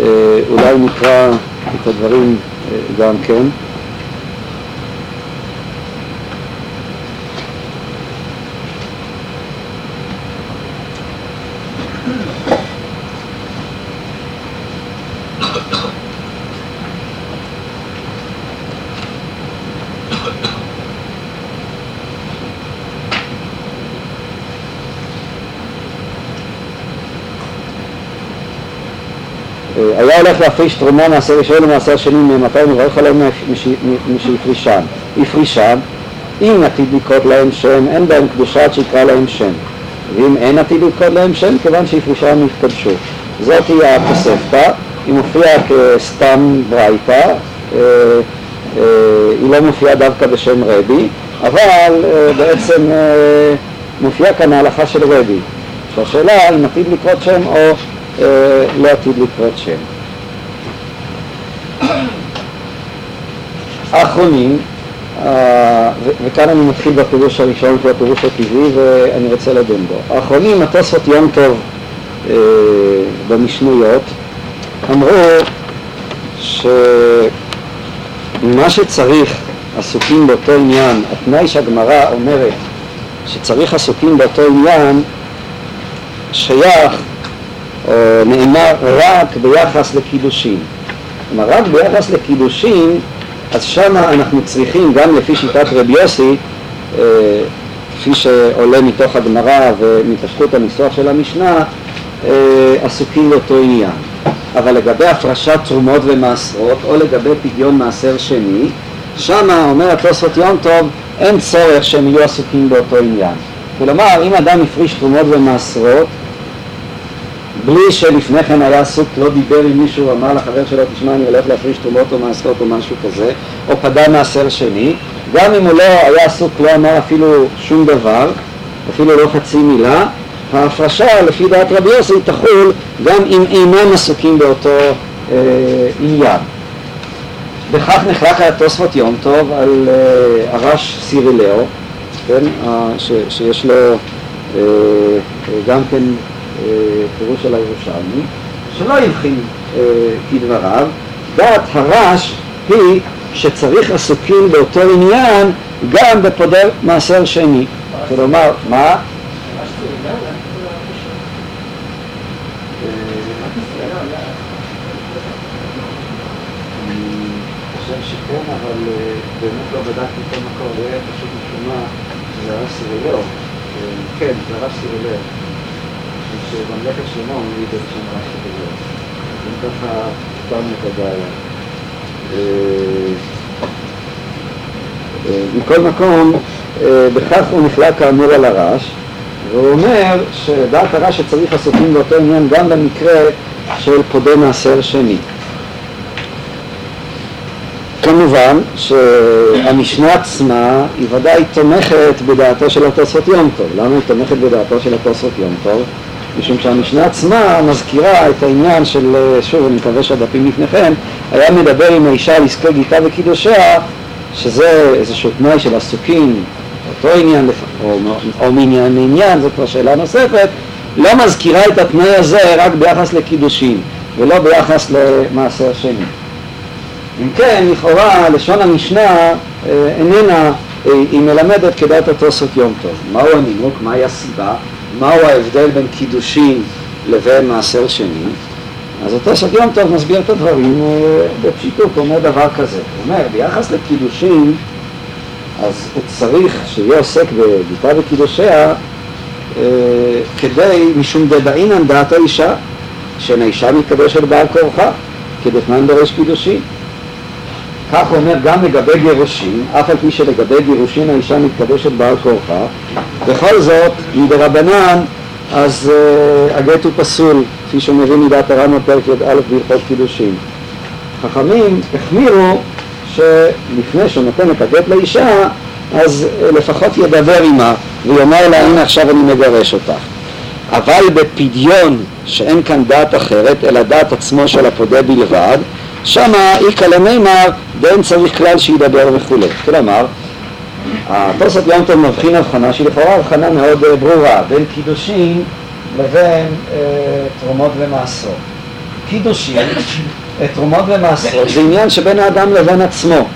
אה, אולי נקרא את הדברים אה, גם כן. להפריש תרומה מעשר ראשון ומעשר שני ממתי מברך עליהם משהפרישם. הפרישם, אם עתיד לקרות להם שם, אין בהם קדושה עד שיקרא להם שם. ואם אין עתיד לקרות להם שם, כיוון שהפרישם נתקדשו. זאת היא התוספתא, היא מופיעה כסתם ברייתא, אה, אה, היא לא מופיעה דווקא בשם רבי, אבל אה, בעצם מופיעה כאן ההלכה של רבי. שהשאלה אם עתיד לקרות שם או לא עתיד לקרות שם. האחרונים, וכאן אני מתחיל בפירוש הראשון שהוא הפירוש הטבעי ואני רוצה לדון בו. האחרונים, התוספות יום טוב אה, במשנויות, אמרו שמה שצריך עסוקים באותו עניין, התנאי שהגמרא אומרת שצריך עסוקים באותו עניין שייך או נאמר רק ביחס לקידושין. כלומר, רק ביחס לקידושין, אז שם אנחנו צריכים, גם לפי שיטת רבי יוסי, אה, כפי שעולה מתוך הגמרא ומפשטות הניסוח של המשנה, אה, עסוקים באותו עניין. אבל לגבי הפרשת תרומות ומעשרות, או לגבי פדיון מעשר שני, שמה אומר התוספות יום טוב, אין צורך שהם יהיו עסוקים באותו עניין. כלומר, אם אדם הפריש תרומות ומעשרות, בלי שלפני כן היה עסוק, לא דיבר עם מישהו, אמר לחבר שלו, תשמע, אני הולך להפריש תרומות או מעשרות או משהו כזה, או פדה מעשר שני, גם אם הוא לא היה עסוק, לא אמר אפילו שום דבר, אפילו לא חצי מילה, ההפרשה לפי דעת רבי יוסי תחול גם אם אינם עסוקים באותו אה, עניין. בכך נחלק התוספות יום טוב על אה, הרש סירילאו, כן, אה, ש, שיש לו אה, אה גם כן פירוש של הירושלמי, שלא הבחין אה, כדבריו, דעת הרש היא שצריך עסוקים באותו עניין גם בפודר מעשר שני. כלומר, מה? אה, באמת לא בדקתי את המקור, זה היה פשוט משום מה, זה הרש סירילאו. כן, זה הרש סירילאו. שבמלאכת שלמה מביא את שם רש"י בזה. ככה פתרנו את הבעיה. אה, אה, מכל מקום, אה, בכך הוא נפלא כאמור על הרש, והוא אומר שדעת הרש שצריך עסוקים באותו עניין גם במקרה של פודה מעשר שני. כמובן שהמשנה עצמה היא ודאי תומכת בדעתו של התוספות יום טוב. למה היא תומכת בדעתו של התוספות יום טוב? משום שהמשנה עצמה מזכירה את העניין של, שוב אני מקווה שהדפים לפניכם, היה מדבר עם האישה על עסקי וקידושיה, שזה איזשהו תנאי של עסוקים, אותו עניין או, או מעניין לעניין, זו כבר שאלה נוספת, לא מזכירה את התנאי הזה רק ביחס לקידושים ולא ביחס למעשר שני. אם כן, לכאורה לשון המשנה אה, איננה, אה, היא מלמדת כדעת התוספות יום טוב. מהו הנימוק? מהי הסיבה? מהו ההבדל בין קידושין לבין מעשר שני? אז התוספות יום טוב מסביר את הדברים אה, בפשיטות, אומר דבר כזה. הוא אומר, ביחס לקידושין, אז הוא צריך שיהיה עוסק בגיטה וקידושיה כדי, משום דדעינן דעת האישה, שאין האישה מתקדשת בעל כורחה, כדתנן דורש קידושין. כך אומר גם לגבי גירושין, אף על פי שלגבי גירושין האישה מתקדשת בעל כורחה, בכל זאת, מדרבנן, אז uh, הגט הוא פסול, כפי שהוא מביא מדעת הרמב"ם פרק י"א בהלכות קידושין. חכמים החמירו שלפני שהוא נותן את הגט לאישה, אז uh, לפחות ידבר עמה ויאמר לה, הנה עכשיו אני מגרש אותך. אבל בפדיון, שאין כאן דעת אחרת, אלא דעת עצמו של הפודה בלבד, שמה איכא למימר ואין צריך כלל שידבר וכולי. כלומר, התוספות יום טוב מבחין הבחנה שהיא לכאורה הבחנה מאוד אה, ברורה בין קידושין לבין אה, תרומות ומעשרות. קידושין, אה, תרומות ומעשרות, זה עניין שבין האדם לבין עצמו.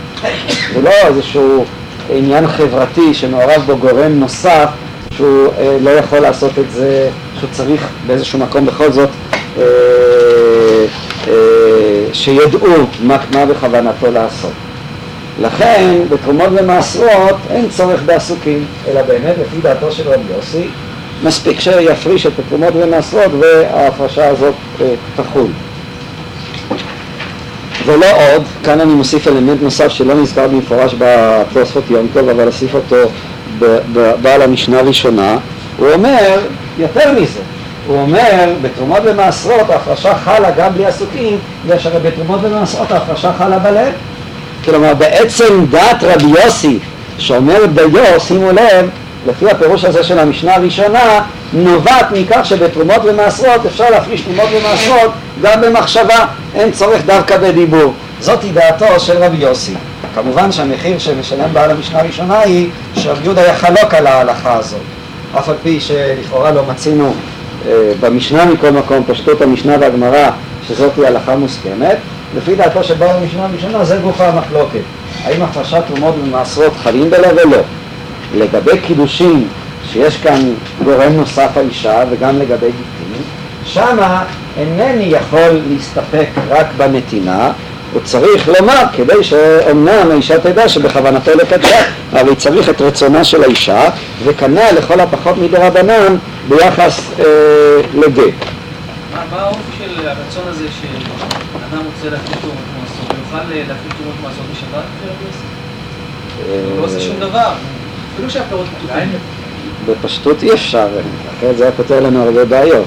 זה לא איזשהו עניין חברתי שמעורב בו גורם נוסף שהוא לא יכול לעשות את זה, שהוא צריך באיזשהו מקום בכל זאת שידעו מה, מה בכוונתו לעשות. לכן בתרומות ומעשרות אין צורך בעסוקים, אלא באמת לפי דעתו של רבי יוסי מספיק שיפריש את התרומות ומעשרות וההפרשה הזאת אה, תחול. ולא עוד, כאן אני מוסיף אלמנט נוסף שלא נזכר במפורש בתוספות יום טוב, אבל אוסיף אותו בעל המשנה הראשונה, הוא אומר יותר מזה, הוא אומר, בתרומות ומעשרות ההפרשה חלה גם בלי עסוקים, בגלל שהרי בתרומות ומעשרות ההפרשה חלה בלב. כלומר, בעצם דת רבי יוסי, שאומרת דיו, שימו לב, לפי הפירוש הזה של המשנה הראשונה, נובעת מכך שבתרומות ומעשרות אפשר להפריש תרומות ומעשרות גם במחשבה, אין צורך דווקא בדיבור. זאתי דעתו של רבי יוסי. כמובן שהמחיר שמשלם בעל המשנה הראשונה היא שרבי יהודה היה חלוק על ההלכה הזאת, אף על פי שלכאורה לא מצינו במשנה מכל מקום, פשטות המשנה והגמרא, שזאת היא הלכה מוסכמת, לפי דעתו של בעל המשנה הראשונה זה גוף המחלוקת. האם הפרשת תרומות ומעשרות חלים בלב או לא? לגבי קידושים, שיש כאן גורם נוסף האישה וגם לגבי גיטים, שמה אינני יכול להסתפק רק בנתינה, הוא צריך לומר כדי שאומנם האישה תדע שבכוונתו לקדשה, אבל צריך את רצונה של האישה, וכנ"ל לכל הפחות מדרבנן ביחס אה, לגט. מה האופי של הרצון הזה שאדם רוצה להפעיל תרומות מעשרות, הוא יוכל להפעיל תרומות מעשרות בשבת? הוא לא עושה שום דבר, אפילו שהפירות פתוחים. בפשטות אי אפשר, אחרת זה היה פותר לנו הרבה בעיות.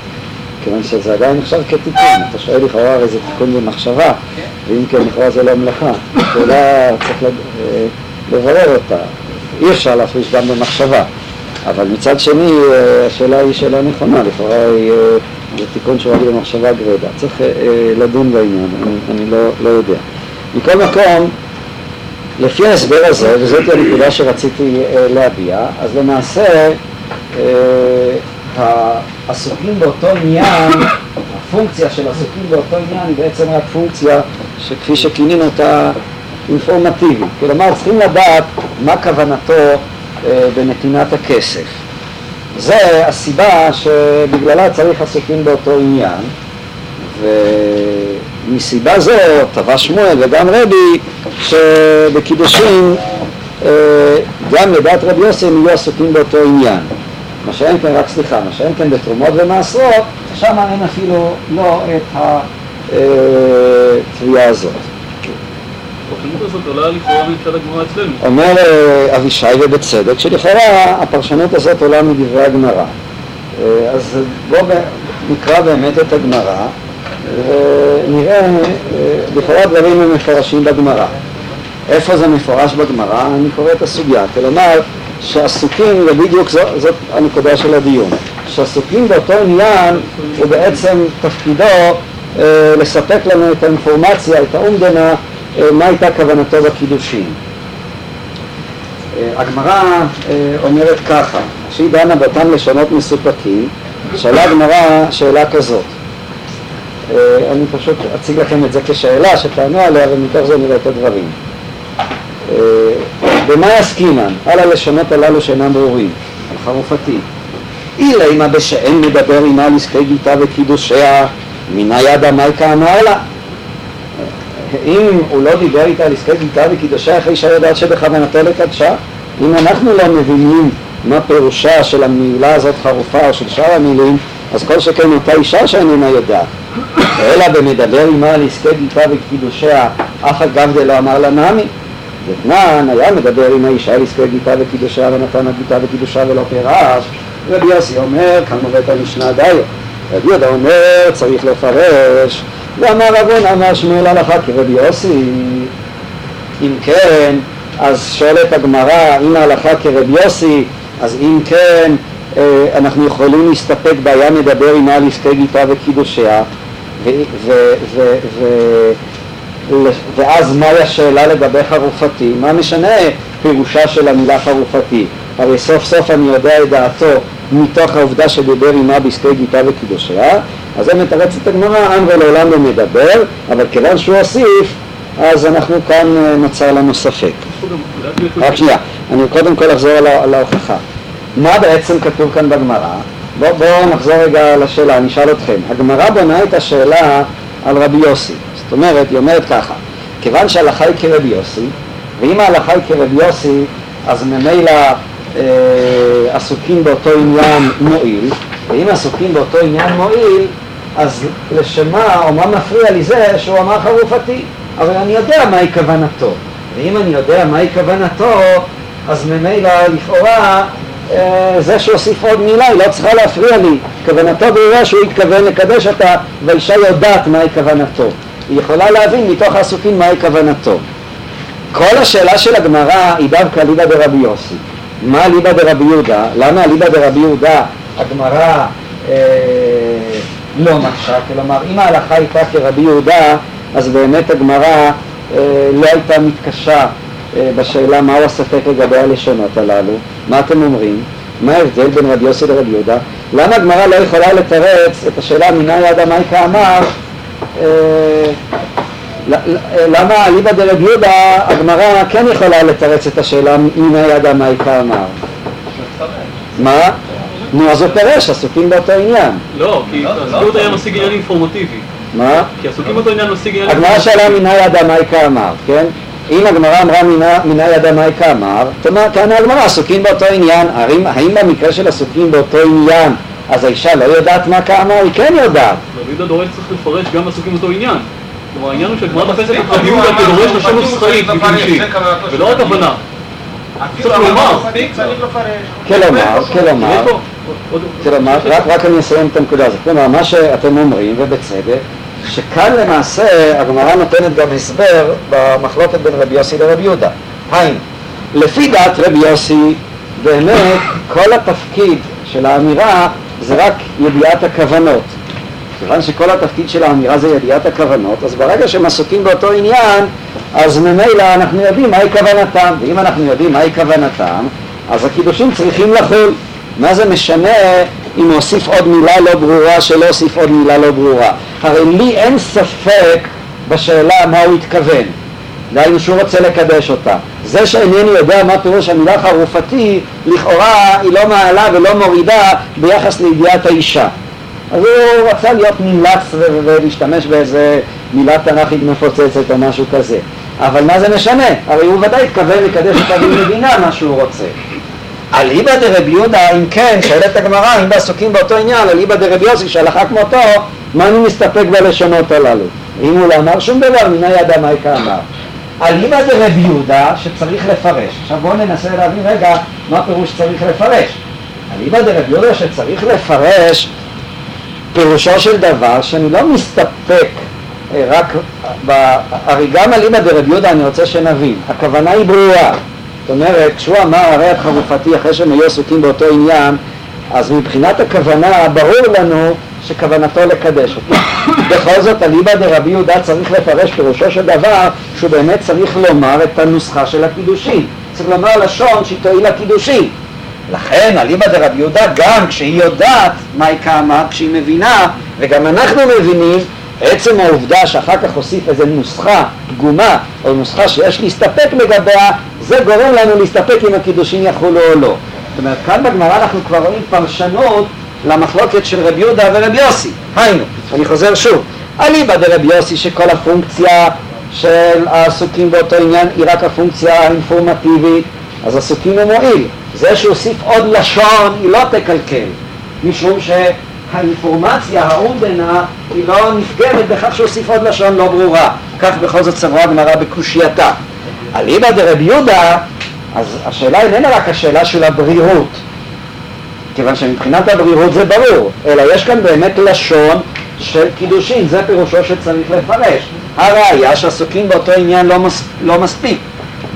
כיוון שזה עדיין נחשב כתיקון, אתה שואל לכאורה הרי זה תיקון במחשבה. ואם כן לכאורה זה לא מלאכה, השאלה צריך אה, לברר אותה, אי אפשר להפריש גם במחשבה, אבל מצד שני אה, השאלה היא שאלה נכונה, לכאורה אה, זה תיקון רק במחשבה גרידא, צריך לדון בעניין, אני, אני לא, לא יודע. מכל מקום, לפי ההסבר הזה, וזאת הנקודה שרציתי להביע, אז למעשה העסוקים באותו עניין, הפונקציה של עסוקים באותו עניין היא בעצם רק פונקציה שכפי שכינינו אותה אינפורמטיבית. כלומר צריכים לדעת מה כוונתו אה, בנתינת הכסף. זה הסיבה שבגללה צריך עסוקים באותו עניין, ומסיבה זו טבע שמואל וגם רבי שבקידושים אה, גם לדעת רבי יוסי הם יהיו עסוקים באותו עניין. מה שאין כן, רק סליחה, מה שאין כן בתרומות ומעשרות, שם אין אפילו לא את התביעה הזאת. אומר אה, אבישי ובצדק שלכאורה הפרשנות הזאת עולה מדברי הגמרא. אה, אז בואו נקרא באמת את הגמרא ונראה, אה, לכאורה דברים הם מפורשים בגמרא. איפה זה מפורש בגמרא? אני קורא את הסוגיה. כלומר, שעסוקים, ובדיוק זאת, זאת הנקודה של הדיון, שעסוקים באותו עניין הוא בעצם תפקידו אה, לספק לנו את האינפורמציה, את האומדנה, אה, מה הייתה כוונתו בקידושין. אה, הגמרא אה, אומרת ככה, כשהיא דנה באותם לשונות מסופקים, שאלה הגמרא שאלה כזאת. אה, אני פשוט אציג לכם את זה כשאלה שתענו עליה ומתוך זה נראה את הדברים. אה, במה יסקינן? על הלשונות הללו שאינם ברורים, על חרופתי. אילי מה בשאין מדבר עמה על עסקי גיתה וקידושיה, מן היד המלכה אמר לה. אם הוא לא דיבר איתה על עסקי גיתה וקידושיה אחרי שהיא יודעת שבכוונתו לקדשה, אם אנחנו לא מבינים מה פירושה של המילה הזאת חרופה או של שאר המילים, אז כל שכן אותה אישה שאיננה יודעת. אלא במדבר עמה על עסקי גיתה וקידושיה, אך אגב דלא אמר לה נמי. דתנן היה מדבר עם האישה על עסקי גיתה וקידושיה ונתן הגיתה וקידושיה ולא פירש. רבי יוסי אומר, כאן מובאת המשנה דיו. רבי יהודה אומר, צריך לפרש. ואמר רבון אמר שמואל הלכה כרבי יוסי. אם כן, אז שואלת הגמרא, אם ההלכה כרבי יוסי, אז אם כן, אה, אנחנו יכולים להסתפק ב"היה מדבר על עסקי גיתה וקידושיה", ו- ו- ו- ואז מהי השאלה לגבי חרופתי? מה משנה פירושה של המילה חרופתי? הרי סוף סוף אני יודע את דעתו מתוך העובדה שדיבר עמה בעסקי גיתה וקידושיה, אז זה מתרצת הגמרא, אמרו לעולם לא מדבר, אבל כיוון שהוא הוסיף, אז אנחנו כאן אה, נוצר לנו ספק. רק שנייה, אני קודם כל אחזור על ההוכחה. מה בעצם כתוב כאן בגמרא? בואו בוא נחזור רגע לשאלה, אני אשאל אתכם. הגמרא בונה את השאלה על רבי יוסי. זאת אומרת, היא אומרת ככה, כיוון שההלכה היא כרבי יוסי, ואם ההלכה היא כרבי יוסי, אז ממילא אה, עסוקים באותו עניין מועיל, ואם עסוקים באותו עניין מועיל, אז לשמה, או מה מפריע לי זה שהוא אמר חרופתי, אבל אני יודע מהי כוונתו, ואם אני יודע מהי כוונתו, אז ממילא לכאורה אה, זה שהוסיף עוד מילה היא לא צריכה להפריע לי, כוונתו ברורה שהוא התכוון לקדש אותה והאישה יודעת מהי כוונתו, היא יכולה להבין מתוך העסוקים מהי כוונתו. כל השאלה של הגמרא היא דווקא ליבא דרבי יוסי. מה אליבא דרבי יהודה? למה אליבא דרבי יהודה הגמרא אה, לא מקשה? כלומר, אם ההלכה הייתה כרבי יהודה, אז באמת הגמרא אה, לא הייתה מתקשה אה, בשאלה מהו הספק לגבי הלשונות הללו. מה אתם אומרים? מה ההבדל בין רבי יוסי לרבי יהודה? למה הגמרא לא יכולה לתרץ את השאלה מנאי אדם מייקה אמר למה אליבא דרבי יהודה הגמרא כן יכולה לתרץ את השאלה מנאי אדם מייקה אמר? מה? נו אז הוא פירש, עסוקים באותו עניין. לא, כי עסוקים באותו עניין משיג עניין אינפורמטיבי. מה? כי עסוקים באותו עניין משיג עניין הגמרא שאלה מנאי אדם מייקה אמר, כן? אם הגמרא אמרה מנא- מנאי אדם מייקה אמר, תאמר, כאן הגמרא עסוקים באותו עניין, האם במקרה של עסוקים באותו עניין אז האישה לא יודעת מה כאמר? היא כן יודעת. רבי יהודה דורש צריך לפרש גם עסוקים באותו עניין. כלומר העניין הוא שהגמרא תופסת את רבי יהודה כדורש לשון נוסחאית וקידושין, ולא רק הבנה. צריך לומר. כלומר, כלומר, כלומר, רק, רק אני אסיים את הנקודה הזאת. כלומר, מה שאתם אומרים, ובצדק, שכאן למעשה הגמרא נותנת גם הסבר במחלוקת בין רבי יוסי לרבי יהודה. היינו, לפי דעת רבי יוסי, באמת כל התפקיד של האמירה זה רק ידיעת הכוונות. כיוון שכל התפקיד של האמירה זה ידיעת הכוונות, אז ברגע שהם עסוקים באותו עניין, אז ממילא אנחנו יודעים מהי כוונתם, ואם אנחנו יודעים מהי כוונתם, אז הקידושים צריכים לחול. מה זה משנה אם הוסיף עוד מילה לא ברורה, שלא הוסיף עוד מילה לא ברורה? הרי לי אין ספק בשאלה מה הוא התכוון. דהיינו שהוא רוצה לקדש אותה. זה שאינני יודע מה פירוש המילה חרופתי, לכאורה היא לא מעלה ולא מורידה ביחס לידיעת האישה. אז הוא רצה להיות נמלץ ולהשתמש באיזה מילה תנ"כית מפוצצת או משהו כזה. אבל מה זה משנה? הרי הוא ודאי התכוון לקדש אותה מבינה מה שהוא רוצה. אליבא דרבי יהודה, אם כן, שואלת הגמרא, אם בעסוקים באותו עניין, אליבא דרבי יוסי שהלכה כמותו, מה אני מסתפק בלשונות הללו? אם הוא לא אמר שום דבר, מנה ידע מה אמר. אליבא דרבי יהודה שצריך לפרש. עכשיו בואו ננסה להבין רגע מה פירוש צריך לפרש. אליבא דרבי יהודה שצריך לפרש פירושו של דבר שאני לא מסתפק אה, רק, הרי גם אליבא דרבי יהודה אני רוצה שנבין, הכוונה היא ברורה. זאת אומרת, כשהוא אמר הרי את חרופתי אחרי שהם היו עסוקים באותו עניין, אז מבחינת הכוונה ברור לנו שכוונתו לקדש אותי. בכל זאת, אליבא דרבי יהודה צריך לפרש פירושו של דבר שהוא באמת צריך לומר את הנוסחה של הקידושין. צריך לומר לשון שהיא תועיל לקידושין. לכן אליבא דרבי יהודה גם כשהיא יודעת מה היא קמה, כשהיא מבינה, וגם אנחנו מבינים, עצם העובדה שאחר כך הוסיף איזו נוסחה פגומה או נוסחה שיש להסתפק לגביה, זה גורם לנו להסתפק אם הקידושין יחולו או לא. זאת אומרת, כאן בגמרא אנחנו כבר רואים פרשנות למחלוקת של רבי יהודה ורבי יוסי. היינו, אני חוזר שוב, אליבא דרבי יוסי שכל הפונקציה של העסוקים באותו עניין היא רק הפונקציה האינפורמטיבית, אז עסוקים הוא מועיל. זה שהוסיף עוד לשון היא לא תקלקל, משום שהאינפורמציה, האומדנה, היא לא נפגמת בכך שהוסיף עוד לשון לא ברורה. כך בכל זאת סברה הגמרא בקושייתה. אליבא דרבי יהודה, אז השאלה איננה רק השאלה של הברירות, כיוון שמבחינת הברירות זה ברור, אלא יש כאן באמת לשון של קידושין, זה פירושו שצריך לפרש. הראיה שעסוקים באותו עניין לא, מס, לא מספיק.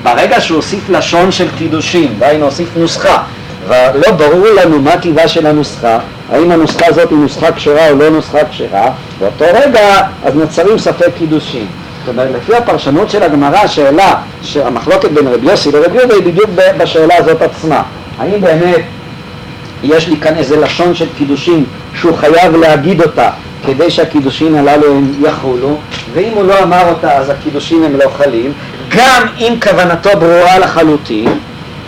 ברגע שהוא הוסיף לשון של קידושין, דהיינו הוסיף נוסחה, ולא ברור לנו מה טיבה של הנוסחה, האם הנוסחה הזאת היא נוסחה כשרה או לא נוסחה כשרה, באותו רגע אז נוצרים ספק קידושין. זאת אומרת, לפי הפרשנות של הגמרא, השאלה שהמחלוקת בין רבי יוסי לרבי יהודה היא בדיוק בשאלה הזאת עצמה. האם באמת יש לי כאן איזה לשון של קידושין שהוא חייב להגיד אותה כדי שהקידושין הללו הם יחולו, ואם הוא לא אמר אותה אז הקידושין הם לא חלים, גם אם כוונתו ברורה לחלוטין,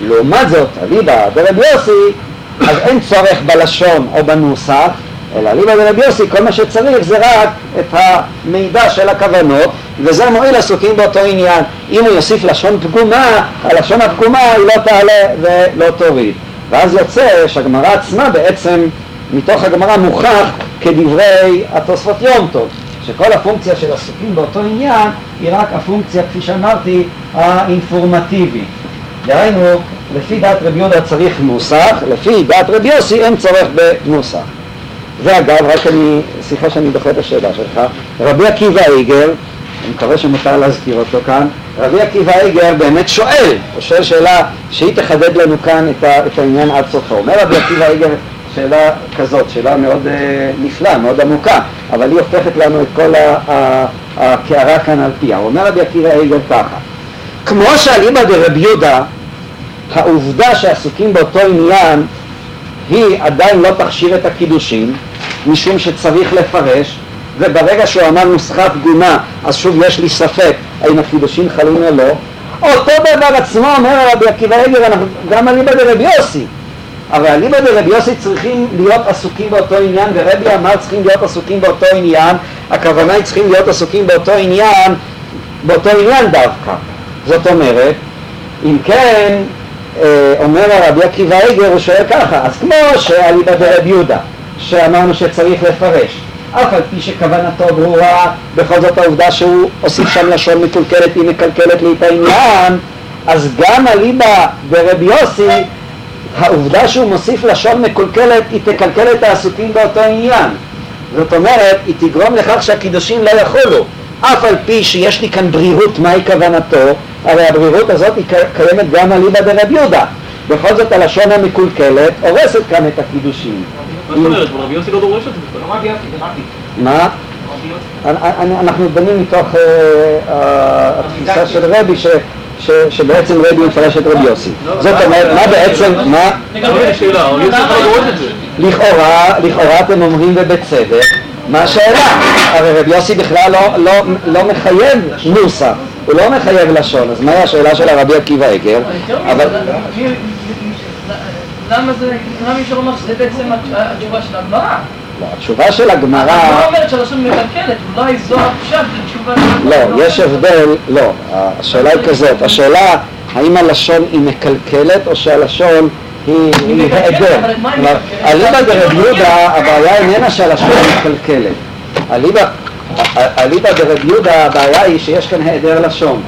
לעומת זאת, אליבא דרבי יוסי, אז אין צורך בלשון או בנוסח, אלא אליבא דרבי יוסי, כל מה שצריך זה רק את המידע של הכוונות, וזה מועיל עסוקים באותו עניין. אם הוא יוסיף לשון פגומה, הלשון הפגומה היא לא תעלה ולא תוריד. ואז יוצא שהגמרא עצמה בעצם, מתוך הגמרא מוכח כדברי התוספות יום טוב, שכל הפונקציה של עסוקים באותו עניין היא רק הפונקציה, כפי שאמרתי, האינפורמטיבית. דהיינו, לפי דעת רבי יהודה צריך נוסח, לפי דעת רבי יוסי אין צורך בנוסח. ואגב, רק אני, סליחה שאני דוחה את השאלה שלך, רבי עקיבא איגר, אני מקווה שמותר להזכיר אותו כאן, רבי עקיבא איגר באמת שואל, הוא שואל שאלה שהיא תחדד לנו כאן את, העניין עד סופו. אומר רבי עקיבא איגר שאלה כזאת, שאלה מאוד uh, נפלאה, מאוד עמוקה, אבל היא הופכת לנו את כל הקערה כאן על פיה. אומר רבי עקיבא איגר ככה, כמו שאליבא דרבי יהודה, העובדה שעסוקים באותו עניין היא עדיין לא תכשיר את הקידושין, משום שצריך לפרש, וברגע שהוא אמר נוסחה פגומה, אז שוב יש לי ספק האם הקידושין חלים או לא. אותו דבר עצמו אומר רבי עקיבא עגר, גם אליבא דרבי יוסי. הרי אליבא דרבי יוסי צריכים להיות עסוקים באותו עניין, ורבי אמר צריכים להיות עסוקים באותו עניין, הכוונה היא צריכים להיות עסוקים באותו עניין, באותו עניין דווקא. זאת אומרת, אם כן, אה, אומר הרבי עקיבא עגר, הוא שואל ככה, אז כמו שאליבא דרבי יהודה, שאמרנו שצריך לפרש, אף על פי שכוונתו ברורה, בכל זאת העובדה שהוא הוסיף שם לשון מקולקלת, היא מקלקלת לי את העניין, אז גם אליבא דרבי יוסי, העובדה שהוא מוסיף לשון מקולקלת, היא תקלקל את העסוקים באותו עניין. זאת אומרת, היא תגרום לכך שהקידושים לא יחולו. אף על פי שיש לי כאן ברירות מהי כוונתו, הרי הברירות הזאת היא קיימת גם אליבא דרבי יהודה. בכל זאת הלשון המקולקלת הורסת כאן את הקידושים. מה זאת אומרת? רבי יוסי לא דורש את זה בכלל. מה? אנחנו דנים מתוך אה, אה, התפיסה של רבי שבעצם רבי מפרש את רבי יוסי. זאת אומרת, מה בעצם, מה? לכאורה, לכאורה אתם אומרים ובצדק, מה השאלה? הרי רבי יוסי בכלל לא, לא, לא מחייב נוסח, הוא לא מחייב לשון, אז מהי השאלה של הרבי עקיבא עגר? אבל... למה זה, למה אפשר לומר שזה בעצם התשובה של הגמרא? לא, התשובה של הגמרא... הגמרא אומרת שהלשון מקלקלת, אולי זו הפשט לתשובה של לא, יש הבדל, לא, השאלה היא כזאת, השאלה האם הלשון היא מקלקלת או שהלשון היא. כלומר, אליבא דרב יהודה הבעיה איננה שהלשון מקלקלת, אליבא, אליבא דרב יהודה הבעיה היא שיש כאן היעדר לשון.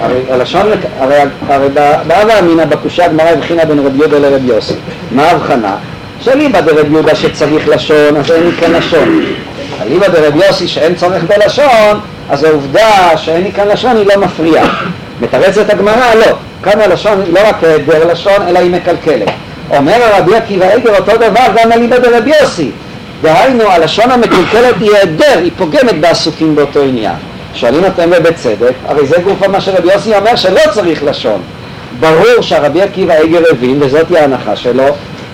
הרי הלשון, הרי, הרי בהווה אמינא בקושה הגמרא הבחינה בין רב יהודה לרב יוסי. מה ההבחנה? שאליבא דרב יהודה שצריך לשון, אז אין לי כאן לשון. אליבא דרב יוסי שאין צורך בלשון, אז העובדה שאין לי כאן לשון היא לא מפריעה. מתרצת הגמרא, לא. כאן הלשון היא לא רק היעדר לשון, אלא היא מקלקלת. אומר הרבי עקיבא איגר אותו דבר גם אליבא דרב יוסי. דהיינו, הלשון המקולקלת היא היעדר, היא פוגמת בעסוקים באותו עניין. שואלים אתם ובצדק, הרי זה גוף מה שרבי יוסי אומר שלא צריך לשון. ברור שהרבי עקיבא איגר הבין, וזאת היא ההנחה שלו,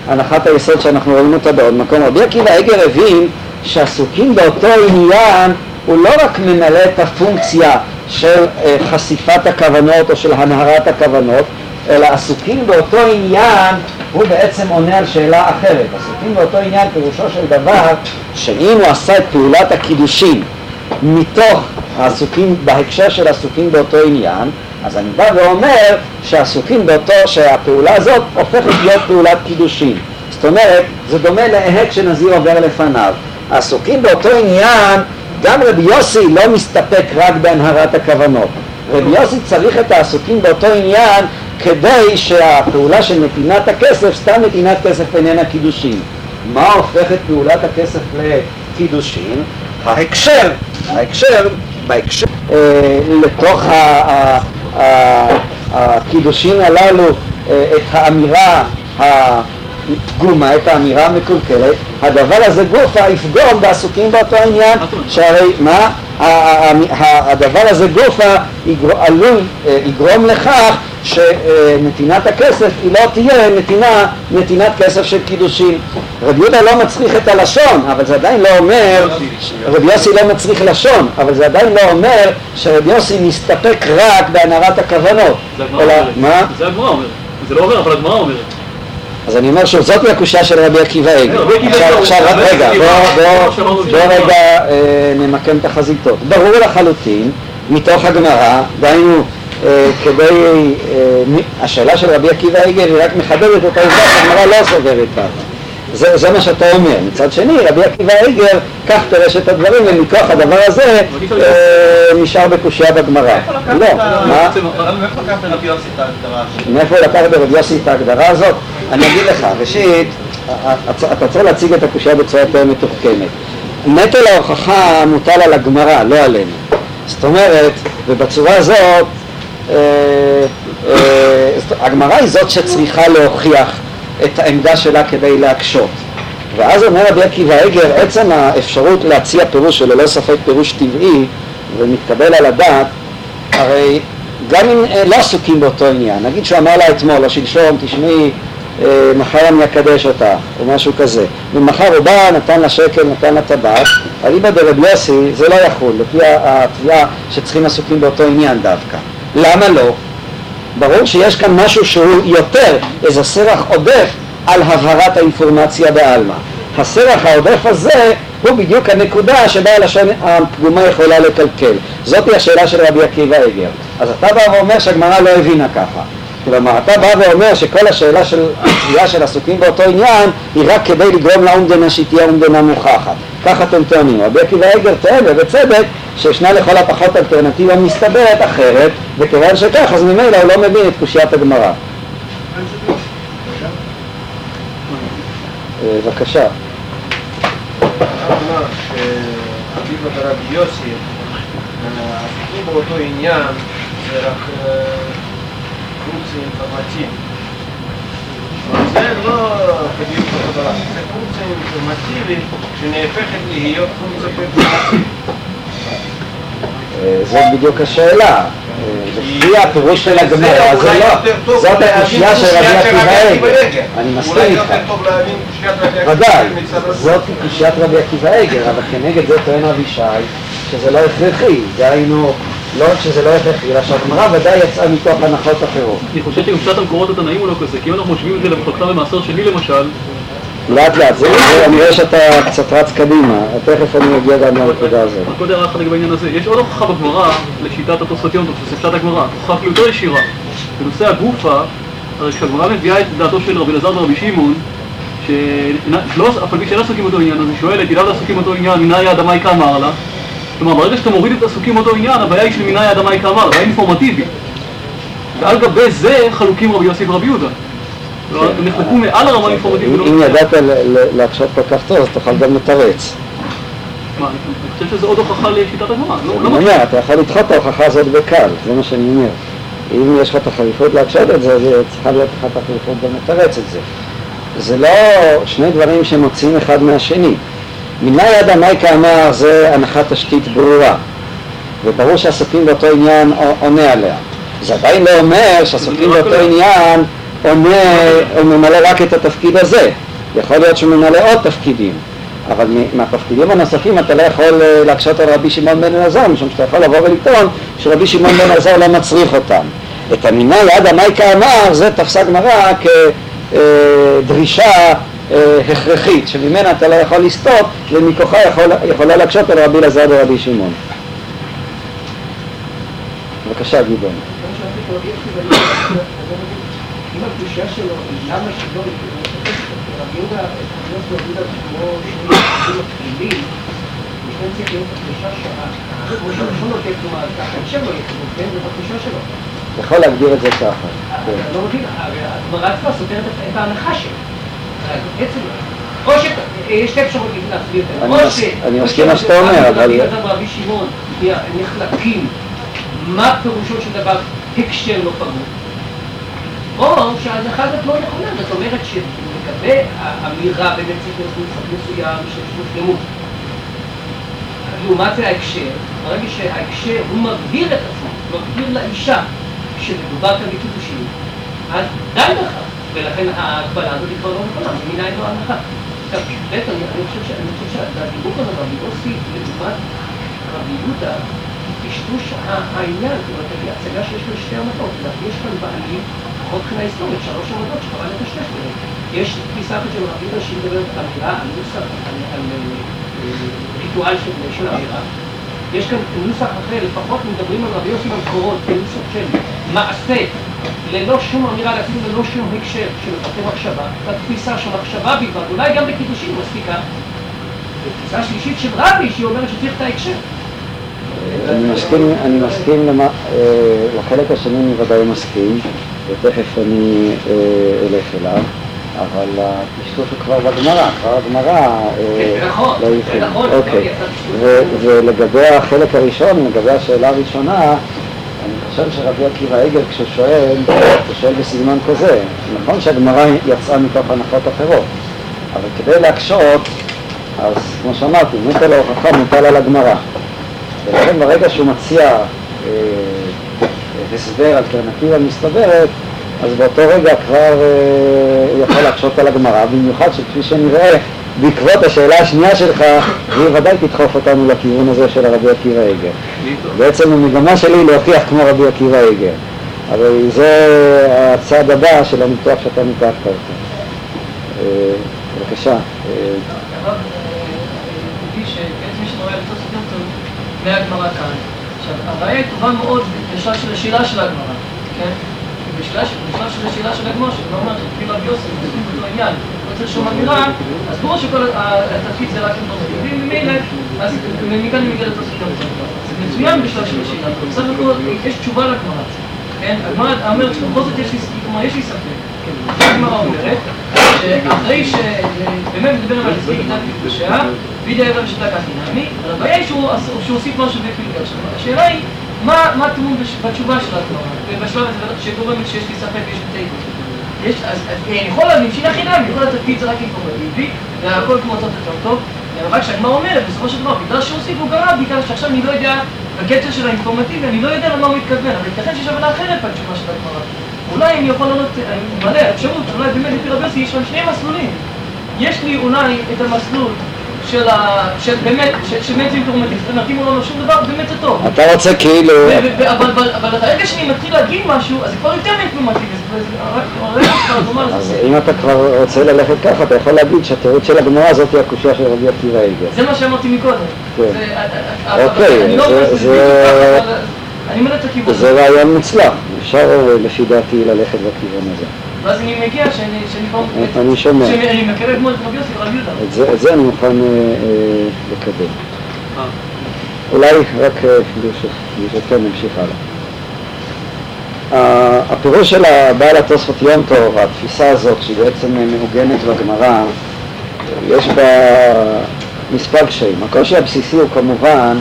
הנחת היסוד שאנחנו רואים אותה בעוד מקום. רבי עקיבא איגר הבין שעסוקים באותו עניין הוא לא רק ממלא את הפונקציה של אה, חשיפת הכוונות או של הנהרת הכוונות, אלא עסוקים באותו עניין, הוא בעצם עונה על שאלה אחרת. עסוקים באותו עניין פירושו של דבר שאם הוא עשה את פעולת הקידושין מתוך העסוקים, בהקשר של עסוקים באותו עניין, אז אני בא ואומר שעסוקים באותו, שהפעולה הזאת הופכת להיות פעולת קידושין. זאת אומרת, זה דומה להק שנזיר עובר לפניו. העסוקים באותו עניין, גם רבי יוסי לא מסתפק רק בהנהרת הכוונות. רבי יוסי צריך את העסוקים באותו עניין כדי שהפעולה של נתינת הכסף, סתם נתינת כסף איננה קידושין. מה הופך את פעולת הכסף לקידושין? ההקשר, ההקשר, בהקשר, אה, לתוך הקידושין הללו אה, את האמירה הפגומה, את האמירה המקולקלת, הדבר הזה גופה יפגום בעסוקים באותו עניין, שהרי מה? הדבר הזה גופה עלול, אה, יגרום לכך שנתינת הכסף היא לא תהיה נתינה, נתינת כסף של קידושין. רבי יהודה לא מצריך את הלשון, אבל זה עדיין לא אומר, רבי יוסי לא מצריך לשון, אבל זה עדיין לא אומר שרבי יוסי מסתפק רק בהנהרת הכוונות. זה הגמרא אומרת. זה לא אומר, אבל הגמרא אומרת. אז אני אומר שוב, זאת הקושייה של רבי עקיבא עגל. עכשיו, רגע, בוא רגע אה, נמקם את החזיתות. ברור לחלוטין, מתוך הגמרא, דהיינו כדי, אה, השאלה של רבי עקיבא עגל היא רק מחדדת את העובדה שהגמרא לא סוברת ככה. זה, זה מה שאתה אומר. מצד שני, רבי עקיבא איגר, כך פירש את הדברים, ומכוח הדבר הזה אה, נשאר בקושייה בגמרא. לא, מה? מאיפה לקחת רבי יוסי את ההגדרה הזאת? אני אגיד לך, ראשית, אתה צריך להציג את הקושייה בצורה יותר מתוחכמת. נטל ההוכחה מוטל על הגמרא, לא עלינו. זאת אומרת, ובצורה הזאת, אה, אה, הגמרא היא זאת שצריכה להוכיח את העמדה שלה כדי להקשות. ואז אומר רבי עקיבא עגר, עצם האפשרות להציע פירוש שללא ספק פירוש טבעי ומתקבל על הדעת, הרי גם אם אה, לא עסוקים באותו עניין, נגיד שהוא אמר לה אתמול או שלשום, תשמעי, אה, מחר אני אקדש אותה, או משהו כזה, ומחר הוא בא, נתן לה שקל, נתן לה טבעת, אליבא דרב יוסי זה לא יחול, לפי התביעה שצריכים עסוקים באותו עניין דווקא. למה לא? ברור שיש כאן משהו שהוא יותר איזה סרח עודף על הבהרת האינפורמציה בעלמא. הסרח העודף הזה הוא בדיוק הנקודה שבה הלשון הפגומה יכולה לקלקל. זאתי השאלה של רבי עקיבא איגר. אז אתה בא ואומר שהגמרא לא הבינה ככה. כלומר, אתה בא ואומר שכל השאלה של הקריאה של עסוקים באותו עניין היא רק כדי לגרום לאומדנה שהיא תהיה אומדנה מוכחת. כך אתם טוענים. רבי עקיבא איגר טוען, ובצדק, שישנה לכל הפחות אלטרנטיבה מסתברת אחרת, וכיוון שכך, אז ממילא הוא לא מבין את קושיית הגמרא. אה, בבקשה. באותו עניין, זה רק פונקציה אינפורמטיבית. זה לא בדיוק דבר, זה פונקציה אינפורמטיבית שנהפכת להיות פונקציה אינפורמטיבית. אה, זאת בדיוק השאלה. לפי הפירוש של הגמרא, זה לא, זאת הקושייה של רבי עקיבא עגר. אני מסכים איתך. ודאי, זאת קושיית רבי עקיבא עגר, אבל כנגד זה טוען אבישי שזה לא הכרחי, דהיינו, לא רק שזה לא הכרחי, אלא שהגמרא ודאי יצאה מתוך הנחות אחרות. אני חושב שגם המקורות התנאים הוא לא כזה, כי אם אנחנו משווים את זה למחלקתה במעשר שני למשל, לאט לאט, אני רואה שאתה קצת רץ קדימה, תכף אני אגיע גם לנקודה הזאת. רק עוד הערה אחת לגבי העניין הזה, יש עוד הוכחה בגמרא לשיטת התוספות יום טוב, שזה פשט הגמרא, הוכחה אפילו יותר ישירה. בנושא הגופה, הרי כשהגמרא מביאה את דעתו של רבי אלעזר ורבי שמעון, שלא, אף על פי שאין עסוקים באותו עניין, אז היא שואלת, אילם עסוקים באותו עניין, מנאי האדמה היא כאמר לה? כלומר, ברגע שאתה מוריד את עסוקים באותו עניין, הבעיה היא של מנאי האדמה היא כאמר לה, הבעיה אינפורמטיבית. ועל גבי זה חלוקים רבי יוסי ורבי יהודה. לא, הם נחלקו מעל הרמה האינפורמטיבית. אם. ידעת להקשות כל כך טוב, אז תוכל גם לתרץ. מה, אני חושב שזה עוד הוכחה לשיטת הגמרא. לא- לא אני. אומר, אתה יכול לדחות את ההוכחה הזאת בקל, זה מה שאני אומר. אם יש לך את החריפות להקשות את זה, אז צריכה להיות לך את החריפות גם לתרץ את זה. זה לא שני דברים שמוצאים אחד מהשני. מנאי יד המייקה אמר זה הנחת תשתית ברורה, וברור שעסוקים באותו עניין עונה עליה. זה עדיין לא אומר לא באותו. עניין עונה, הוא ממלא רק את התפקיד הזה. יכול להיות שהוא ממלא עוד תפקידים, אבל מהתפקידים הנוספים אתה לא יכול אה, להקשות על רבי שמעון בן אלעזר, משום שאתה יכול לבוא ולטעון שרבי שמעון בן אלעזר לא מצריך אותם. את המינה יד המייקה אמר, זה תפסה גמרא כדרישה הכרחית, שממנה אתה לא יכול לסטות, ומכוחה יכול, יכולה להקשות על רבי אלעזר ורבי שמעון. בבקשה, גדעון. כמו שאמרתי פה, יש לי ואני- אם הקדושה שלו, למה שלא רבי יהודה, רבי יהודה כמו שני יהודים מקבילים, ושניהם צריך להיות הקדושה שעה, כמו שהראשון נותן כלומר, ככה השם לא יכתבו, כן? זה בקדושה שלו. אתה יכול להגדיר את זה ככה. כן. אני לא מבין, הגמרא כבר סותרת את- את ההנחה שלו. בעצם, או ש... יש שתי אפשרויות להסביר את זה. אני מסכים מה שאתה אומר, רבי אבל- ורבי שמעון נחלקים מה פירושו של דבר הקשר לא פגום. או שההנחה הזאת לא נכונה, זאת אומרת שלגבי האמירה באמת נוסח מסוים של שלמות. לעומת זה ההקשר, ברגע שההקשר הוא מבהיר את עצמו, מבהיר לאישה שמדובר כאן בקידושים, אז די בכך, ולכן ההגבלה הזאת היא כבר לא נכונה, ממינה איתו ההנחה. עכשיו, ב', אני אני חושב שהדיבור הזה רבי יוסי, לעומת רבי יהודה, טשטוש העניין, זאת אומרת, היא הצגה שיש לה שתי לדעתי יש כאן בעלים, לפחות מבחינה היסטורית, שלוש עמדות שחבל לטשטש ביניהן. יש תפיסה אחת של רבי שהיא מדברת על אמירה, על נוסח, על אה, ריטואל של של אמירה. יש כאן נוסח אחר, לפחות מדברים על רבי יוסי במקורות, כנוסח של מעשה, ללא שום אמירה, אפילו ללא שום הקשר שמבטא מחשבה, התפיסה שמחשבה בלבד, אולי גם בקידושים מספיקה. ותפיסה שלישית של רבי, שהיא אומרת שצריך את ההקשר. אני מסכים, אני מסכים למה, אה, לחלק השני אני ודאי מסכים, ותכף אני אה, אלך אליו, אבל הטשטוש הוא כבר בגמרא, כבר הגמרא אה, זה נכון, לא. נכון, אוקיי. ולגבי החלק הראשון, לגבי השאלה הראשונה, אני חושב שרבי עקיבא עגל כשהוא שואל, הוא שואל בסגנון כזה, נכון שהגמרא יצאה מתוך הנחות אחרות, אבל כדי להקשות, אז כמו שאמרתי, נטל ההוכחה מוטל על הגמרא. ולכן ברגע שהוא מציע אה, הסבר, אלטרנטיבה מסתברת, אז באותו רגע כבר אה, הוא יכול להקשות על הגמרא, במיוחד שכפי שנראה, בעקבות השאלה השנייה שלך, היא ודאי תדחוף אותנו לכיוון הזה של הרבי עקיבא איגר. בעצם המגמה שלי היא להוכיח כמו רבי עקיבא איגר. אבל זה הצעד הבא של הניתוח שאתה ניתחת אותו. אה, בבקשה. אה, הרב הביא שבעצם יש לנו ראייה לתפוס יותר טוב מהגמרא כאן. עכשיו, הראייה היא טובה מאוד בשלב של השאלה של הגמרא, כן? בשלב של השאלה של הגמרא, שכבר אומר שכפי רבי יוסף, עוסקים באותו עניין, לא צריך שום אמירה, אז ברור שכל התפקיד זה רק עם תוספים, ואם ממילא, אז מכאן אני מגיע לתוספים זה מצוין בשלב של השאלה, בסך הכל יש תשובה לגמרא, כן? הגמרא אומרת שבכל זאת יש לי, כלומר יש לי ספק, כן? הגמרא אומרת, שאחרי שבאמת מדבר על הספיק איתן מתקשה, וידע אליו שיטה ככה נעמי, הבעיה היא שהוא הוסיף משהו בפילגל שלו. השאלה היא, מה טמון בתשובה של הגמרא, ובשלב הזה שגורמת שיש לי ספק ויש לי תיקו. אז אני יכול להבין שהיא חינם, יכול להיות התפקיד זה רק אינפורמטיבי, והכל כמו לעשות יותר טוב, אבל רק שהגמרא אומרת, בסופו של דבר, בגלל שהוסיף הוא גרם, בגלל שעכשיו אני לא יודע, בקצר של האינפורמטיבי, אני לא יודע למה הוא מתכוון, אבל ייתכן שיש הבנה אחרת בתשובה של הגמרא. אולי אני יכול לענות, אני מלא אפשרות, שאולי באמת לפי רבי יוסי יש שם שני מסלולים. יש לי אולי את המסלול של ה... של באמת, של- אינפורמטיבי, זאת אומרת, אם הוא לא שום דבר, באמת זה טוב. אתה רוצה כאילו... אבל ברגע שאני מתחיל להגיד משהו, אז זה כבר יותר הרגע לומר אז. אם אתה כבר רוצה ללכת ככה, אתה יכול להגיד שהתירוץ של הגמרא הזאת היא הקושייה של רבי עקיבא איגר. זה מה שאמרתי מקודם. כן. אוקיי, זה-. זה רעיון מוצלח, אפשר אה, לפי דעתי ללכת בכיוון הזה. ואז אני מגיע שאני כבר... אני שומע. שאני אני מקבל כמו את רבי יוסי ורבי יהודה. את זה, אני מוכן אה, אה, לקבל. אה. אולי רק ברשות- ברשותכם נמשיך הלאה. הפירוש של הבעל התוספות יום טוב, התפיסה הזאת שהיא בעצם מעוגנת בגמרא, יש בה מספר קשיים. הקושי הבסיסי הוא כמובן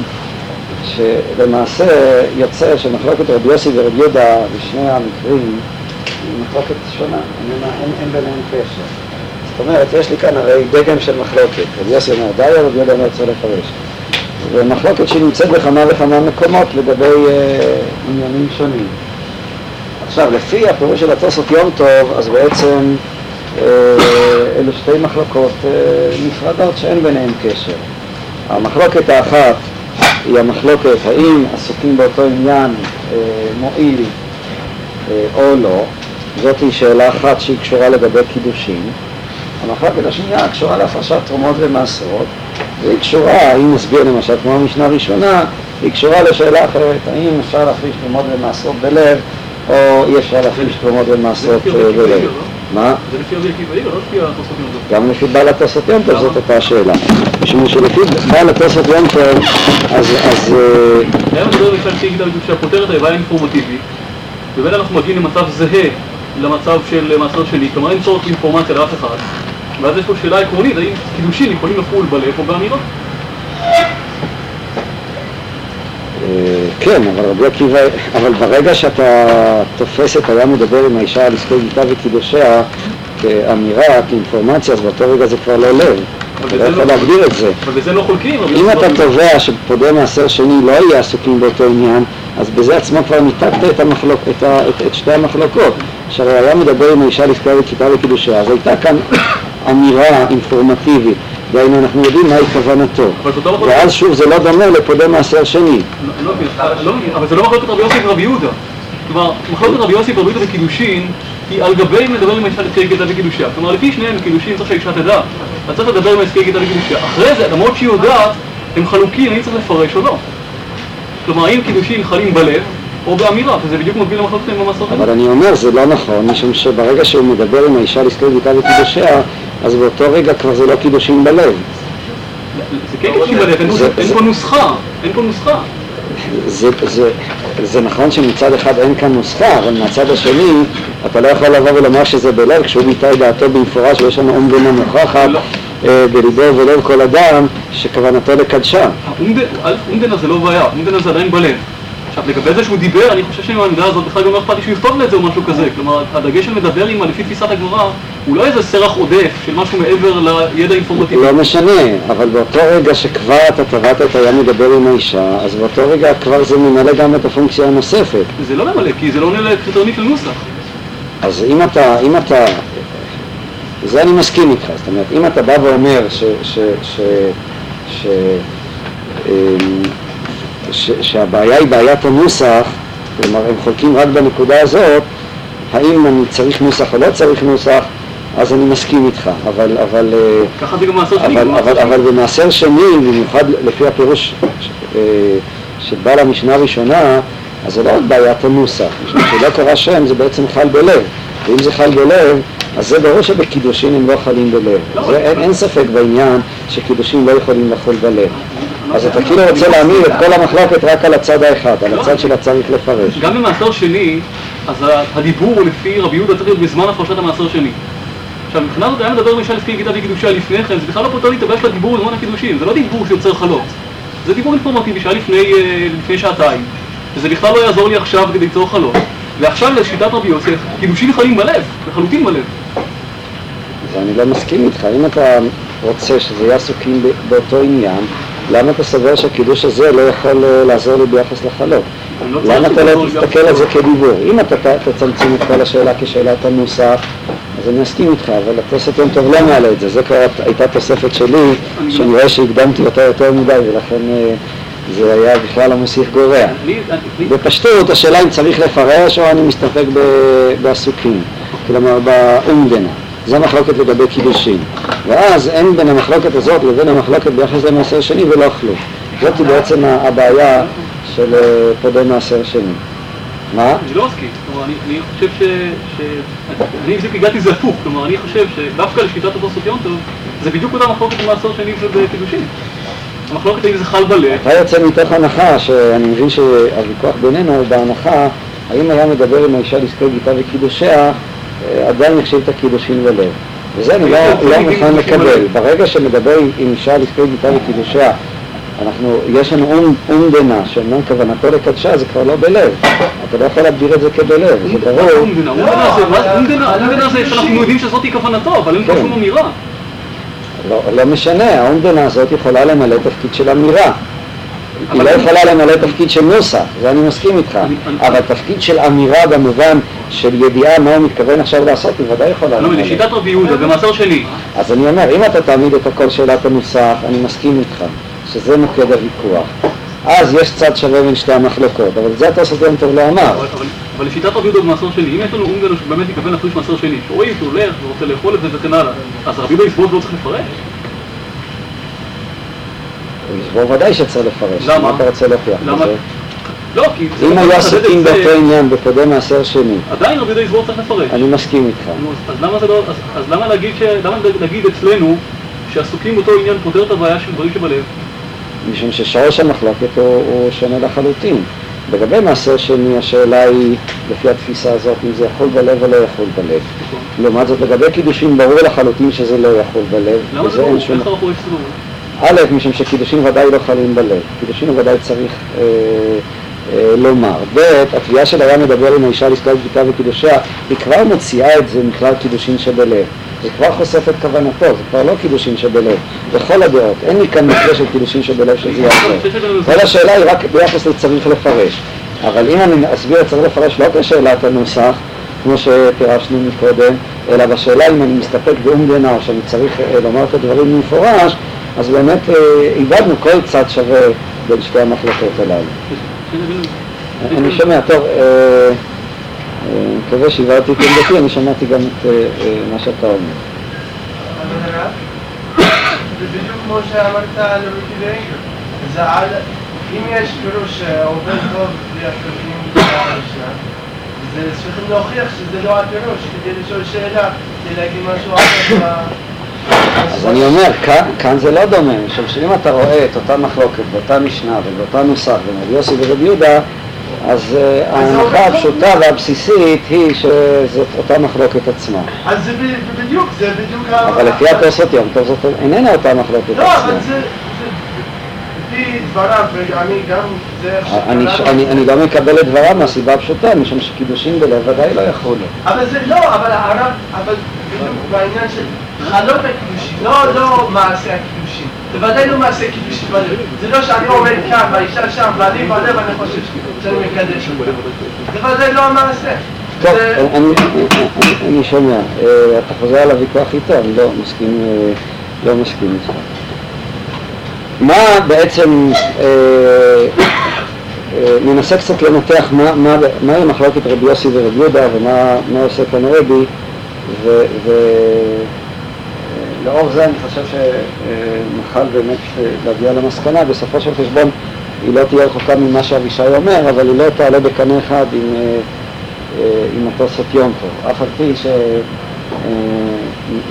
שלמעשה יוצא שמחלוקת רבי יוסי ורבי יהודה בשני המקרים היא מחלוקת שונה, אין, אין, אין ביניהם קשר. זאת אומרת, יש לי כאן הרי דגם של מחלוקת, רבי יוסי אומר די, רבי יהודה אומר צריך לפרש. ומחלוקת שנמצאת בכמה וכמה מקומות לגבי אה, עניינים שונים. עכשיו, לפי הפירוש של התוספות יום טוב, אז בעצם אה, אלו שתי מחלוקות אה, נפרדות שאין ביניהן קשר. המחלוקת האחת היא המחלוקת האם עסוקים באותו עניין אה, מועיל אה, או לא, זאת היא שאלה אחת שהיא קשורה לגבי קידושין. המחלוקת השנייה קשורה להפרשת תרומות ומעשרות, והיא קשורה, אם נסביר למשל כמו המשנה הראשונה, היא קשורה לשאלה אחרת, האם אפשר להפריש תרומות ומעשרות בלב, או אי אפשר להפריש תרומות ומעשרות זה אה, בלב. לא? מה? זה לפי רבי עקיבא עיר, לא לפי התוספות. גם לפי בעל התוספות יום טוב זאת אותה השאלה. משום שלפי בעל התוספות יום טוב, אז, אז אה, היה מדבר בכלל בדיוק שהכותרת היה בעיה אינפורמטיבית, ובאמת אנחנו מגיעים למצב זהה למצב של מעשר שני, כלומר אין צורך באינפורמציה לאף אחד, ואז יש פה שאלה עקרונית, האם קידושין יכולים לחול בלב או באמירות? אה, כן, אבל רבי עקיבא, אבל ברגע שאתה תופס את היה מדבר עם האישה על עסקי גיטה וקידושיה כאמירה, כאינפורמציה, אז באותו רגע זה כבר לא לב. אתה לא לא- להגדיר את זה. אבל בזה לא חולקים, אם יוסי אתה תובע שפודה מעשר שני לא יהיה עסוקים באותו עניין, אז בזה עצמו כבר ניתקת את, המחלוק, את, ה, את, את שתי המחלוקות. שהרי היה מדבר עם האישה לפני וכיתה וקידושיה, אז הייתה כאן אמירה אינפורמטיבית, דהיינו אנחנו יודעים מהי כוונתו. לא ואז שוב זה לא דומה לפודה מעשר שני. לא, לא, לא, אבל זה לא מחלוקת רבי יוסי ורבי יהודה. כלומר, מחלוקת רבי יוסי יהודה בקידושין היא על גבי מדבר עם האישה לעסקי גיטה וקידושיה. כלומר, לפי שניהם קידושין צריך שהאישה תדע. אתה צריך לדבר עם העסקי גיטה וקידושיה. אחרי זה, למרות שהיא יודעת, הם חלוקים, האם צריך לפרש או לא. כלומר, האם קידושין חלים בלב או באמירה, וזה בדיוק מקביל למחלוקת עם המסורת. אבל אני אומר, זה לא נכון, משום שברגע שהוא מדבר עם האישה לעסקי גיטה וקידושיה, אז באותו רגע כבר זה לא קידושין בלב. זה כן קידושין בלב, אין פה נוסחה, אין פה נוסחה. זה, זה, זה נכון שמצד אחד אין כאן נוסחה, אבל מהצד השני אתה לא יכול לבוא ולומר שזה בלב, כשהוא ביטא את דעתו במפורש ויש לנו אומדנה מוכחת לא. אה, בליבו ולב כל אדם שכוונתו לקדשה. האומדן, א', אומדנה זה לא בעיה, אומדנה זה עדיין בלב. עכשיו, לגבי זה שהוא דיבר, אני חושב שעם העמדה הזאת בכלל גם לא אכפת לי שהוא יכתוב לי את זה או משהו כזה. כלומר, הדגש של מדבר עמה לפי תפיסת הגמרא, הוא לא איזה סרח עודף של משהו מעבר לידע האינפורמטיבי. לא משנה, אבל באותו רגע שכבר אתה טבעת את הים מדבר עם האישה, אז באותו רגע כבר זה ממלא גם את הפונקציה הנוספת. זה לא ממלא, כי זה לא עונה לקריטריונית של נוסח. אז אם אתה, אם אתה, זה אני מסכים איתך, זאת אומרת, אם אתה בא ואומר ש, ש, ש, ש, אמ, ש, שהבעיה היא בעיית הנוסח, כלומר הם חולקים רק בנקודה הזאת, האם אני צריך נוסח או לא צריך נוסח, אז אני מסכים איתך, אבל, אבל, אה, ככה זה גם מעשר שני. אבל, אבל. אבל במעשר שני, במיוחד לפי הפירוש אה, של בעל המשנה הראשונה, אז זה לא רק בעיית הנוסח, משום שלא קרא שם זה בעצם חל בלב, ואם זה חל בלב, אז זה ברור שבקידושין הם לא חלים בלב. לא, זה, אין, אין ספק בעניין שקידושין לא יכולים לחול בלב. אז אתה כאילו רוצה להעמיד את כל המחלוקת רק על הצד האחד, על לא. הצד של הצריך לפרש. גם במעשר שני, אז הדיבור לפי רבי יהודה צריך להיות בזמן הפרשת המעשר שני. עכשיו, מבחינה זאת היה מדבר עם אישה לפי גיטה וקידושיה לפני כן, זה בכלל לא פותר לי את הבעיה של הדיבור בזמן הקידושים, זה לא דיבור שיוצר חלות. זה דיבור אינפורמטיבי שהיה לפני, אה, לפני שעתיים, וזה בכלל לא יעזור לי עכשיו כדי ליצור חלות. ועכשיו לשיטת רבי יוסף, קידושים חלים בלב, לחלוטין בלב. אני לא מסכים איתך, אם אתה רוצה שזה יהיה עסוקים באותו עניין, למה אתה סובר שהקידוש הזה לא יכול אה, לעזור לי ביחס לחלות? לא למה אתה לא תסתכל על זה כדיבור? אם אתה תצמצם את כל השאלה כשאלת הנוסח, אז אני מסכים איתך, אבל התוספת יום טוב לא מעלה את זה, זה כבר הייתה תוספת שלי, אני שאני רואה שהקדמתי אותה יותר מדי, ולכן אה, זה היה בכלל המוסיף גורע. בפשטות, השאלה אם צריך לפרש או אני מסתפק בעסוקים, כלומר באומדנה. זו המחלוקת לגבי קידושין. ואז אין בין המחלוקת הזאת לבין המחלוקת ביחס למעשר שני ולא כלום. זאת בעצם הבעיה של אה, פודה מעשר שני. מה? אני לא מסכים. כלומר, אני, אני חושב ש... ש... אני בדיוק הגעתי זה הפוך. כלומר, אני חושב שדווקא לשיטת התוספות יום טוב, זה בדיוק אותה מחלוקת במעשר שני ובקידושין. המחלוקת האם זה חל בלב, אתה יוצא מתוך הנחה, שאני מבין שהוויכוח בינינו הוא בהנחה האם היה מדבר עם האישה לעסקי גיטה וקידושיה, אה, עדיין נחשיב את הקידושין בלב. וזה אני לא, כן, לא כן, מוכן לקבל. ברגע שמדבר עם אישה לעסקי גיטה וקידושיה, אנחנו, יש לנו אום, אומדנה, שאומנם כוונתו לקדשה זה כבר לא בלב. אתה לא יכול להגדיר את זה כבלב, זה ברור. אומדנה, אומדנה זה, מה- אומדנה אומדנה זה שאנחנו יודעים שזאתי כוונתו, אבל אין פה כן. שום אמירה. לא, לא משנה, האומדנה הזאת יכולה למלא תפקיד של אמירה. היא לא אני- יכולה למלא תפקיד של נוסח, זה אני מסכים איתך. אני- אני- אבל תפקיד של אמירה במובן של ידיעה מה הוא מתכוון עכשיו לעשות, היא ודאי יכולה לא, למלא. לשיטת רבי יהודה, במעשר שני, אז אני אומר, אם אתה תעמיד את הכל שאלת הנוסח, אני מסכים איתך, שזה מוקד הוויכוח. אז יש צד שווה בין שתי המחלוקות, אבל זה התוספות יום טוב לא אמר. אבל- לשיטת רבי יהודה במעשר שני, אם יש לנו אומדנה שבאמת מתכוון להפריש מעשר שני, שרואים שהוא הולך ורוצה לאכול את זה וכן הלאה, אז רבי יהודה יסבור לא צריך לפרש? הוא ודאי שצריך לפרש. למה? מה אתה רוצה להוכיח? בזה? לא, כי זה אם את זה, באותו עניין בקודם מעשר שני, עדיין רבי יהודה יסבור צריך לפרש. אני מסכים איתך. אז- למה זה לא, אז. למה להגיד אצלנו שעסוקים באותו עניין פותר את הבעיה של דברים שבלב? משום ששורש המחלוקת הוא, הוא שונה לחלוטין. לגבי מעשר שני, השאלה היא, לפי התפיסה הזאת, אם זה יכול בלב או לא יכול בלב. לעומת זאת, לגבי קידושין ברור לחלוטין שזה לא יכול בלב. למה זה ברור? איך אנחנו? א', משום שקידושין ודאי לא חלים בלב. קידושין ודאי צריך אה, אה, לומר. ב', התביעה של היה מדבר עם האישה לעסקת גיטה וקידושיה, היא כבר מוציאה את זה מכלל קידושין שבלב. היא כבר חושפת כוונתו, זה כבר לא קידושין שבלב. לכל הדעות. אין לי כאן מקרה של קידושין שבלב שזה יעזור. כל השאלה היא רק ביחס לצריך לפרש. אבל אם אני אסביר את צריך לפרש לא כשאלת הנוסח, כמו שפירשנו מקודם, אלא בשאלה אם אני מסתפק באומדנה או שאני צריך אה, לומר את הדברים במפורש, אז באמת אה, איבדנו כל צד שווה בין שתי המחלקות הללו. אני שומע, טוב, מקווה שהבהרתי את עמדתי, אני שמעתי גם את אה, אה, מה שאתה אומר. אבל הרב, זה בדיוק כמו שאמרת על רותי. זה על, אם יש פירוש שעובד טוב בלי הפרקים זה צריכים להוכיח שזה לא הפירוש, כדי לשאול שאלה, כדי להגיד משהו אחר. ב- אז אני אומר, כאן, כאן זה לא דומה, משום שאם אתה רואה את אותה מחלוקת באותה משנה ובאותה נוסח בין רבי יוסי ורבי יהודה, אז אה, ההנחה הפשוטה והבסיסית היא שזאת אותה מחלוקת עצמה. אז זה בדיוק, זה בדיוק ה... אבל לפי התוספות יום טוב זאת איננה אותה מחלוקת לא, אבל עצמה. זה... זה- לפי דבריו, ואני גם... אני, שקראנו. אני, אני לא מקבל את דבריו מהסיבה הפשוטה, משום שקידושין בלב ודאי לא יחולו. אבל זה לא, אבל הרב, אבל בדיוק בעניין של חלות הקידושין, לא, לא מעשה הקידושין. זה ודאי לא מעשה קידושין בלב. זה לא שאני עומד כאן והאישה שם ואני בלב אני חושב שאני מקדש אותה. זה ודאי לא המעשה. טוב, אני, שומע, אה, אתה חוזר על הוויכוח איתו, אני לא מסכים, אה, לא מסכים איתך. מה בעצם, אה, אה, ננסה קצת לנתח מה, מה, מהי מחלוקת רבי יוסי ורבי יהודה ומה מה עושה כאן רבי, ולאור זה אני חושב שנוכל באמת אה, להגיע למסקנה, בסופו של חשבון היא לא תהיה רחוקה ממה שאבישי אומר, אבל היא לא תעלה בקנה אחד עם, אה, אה, עם התוספות יום טוב, אף על פי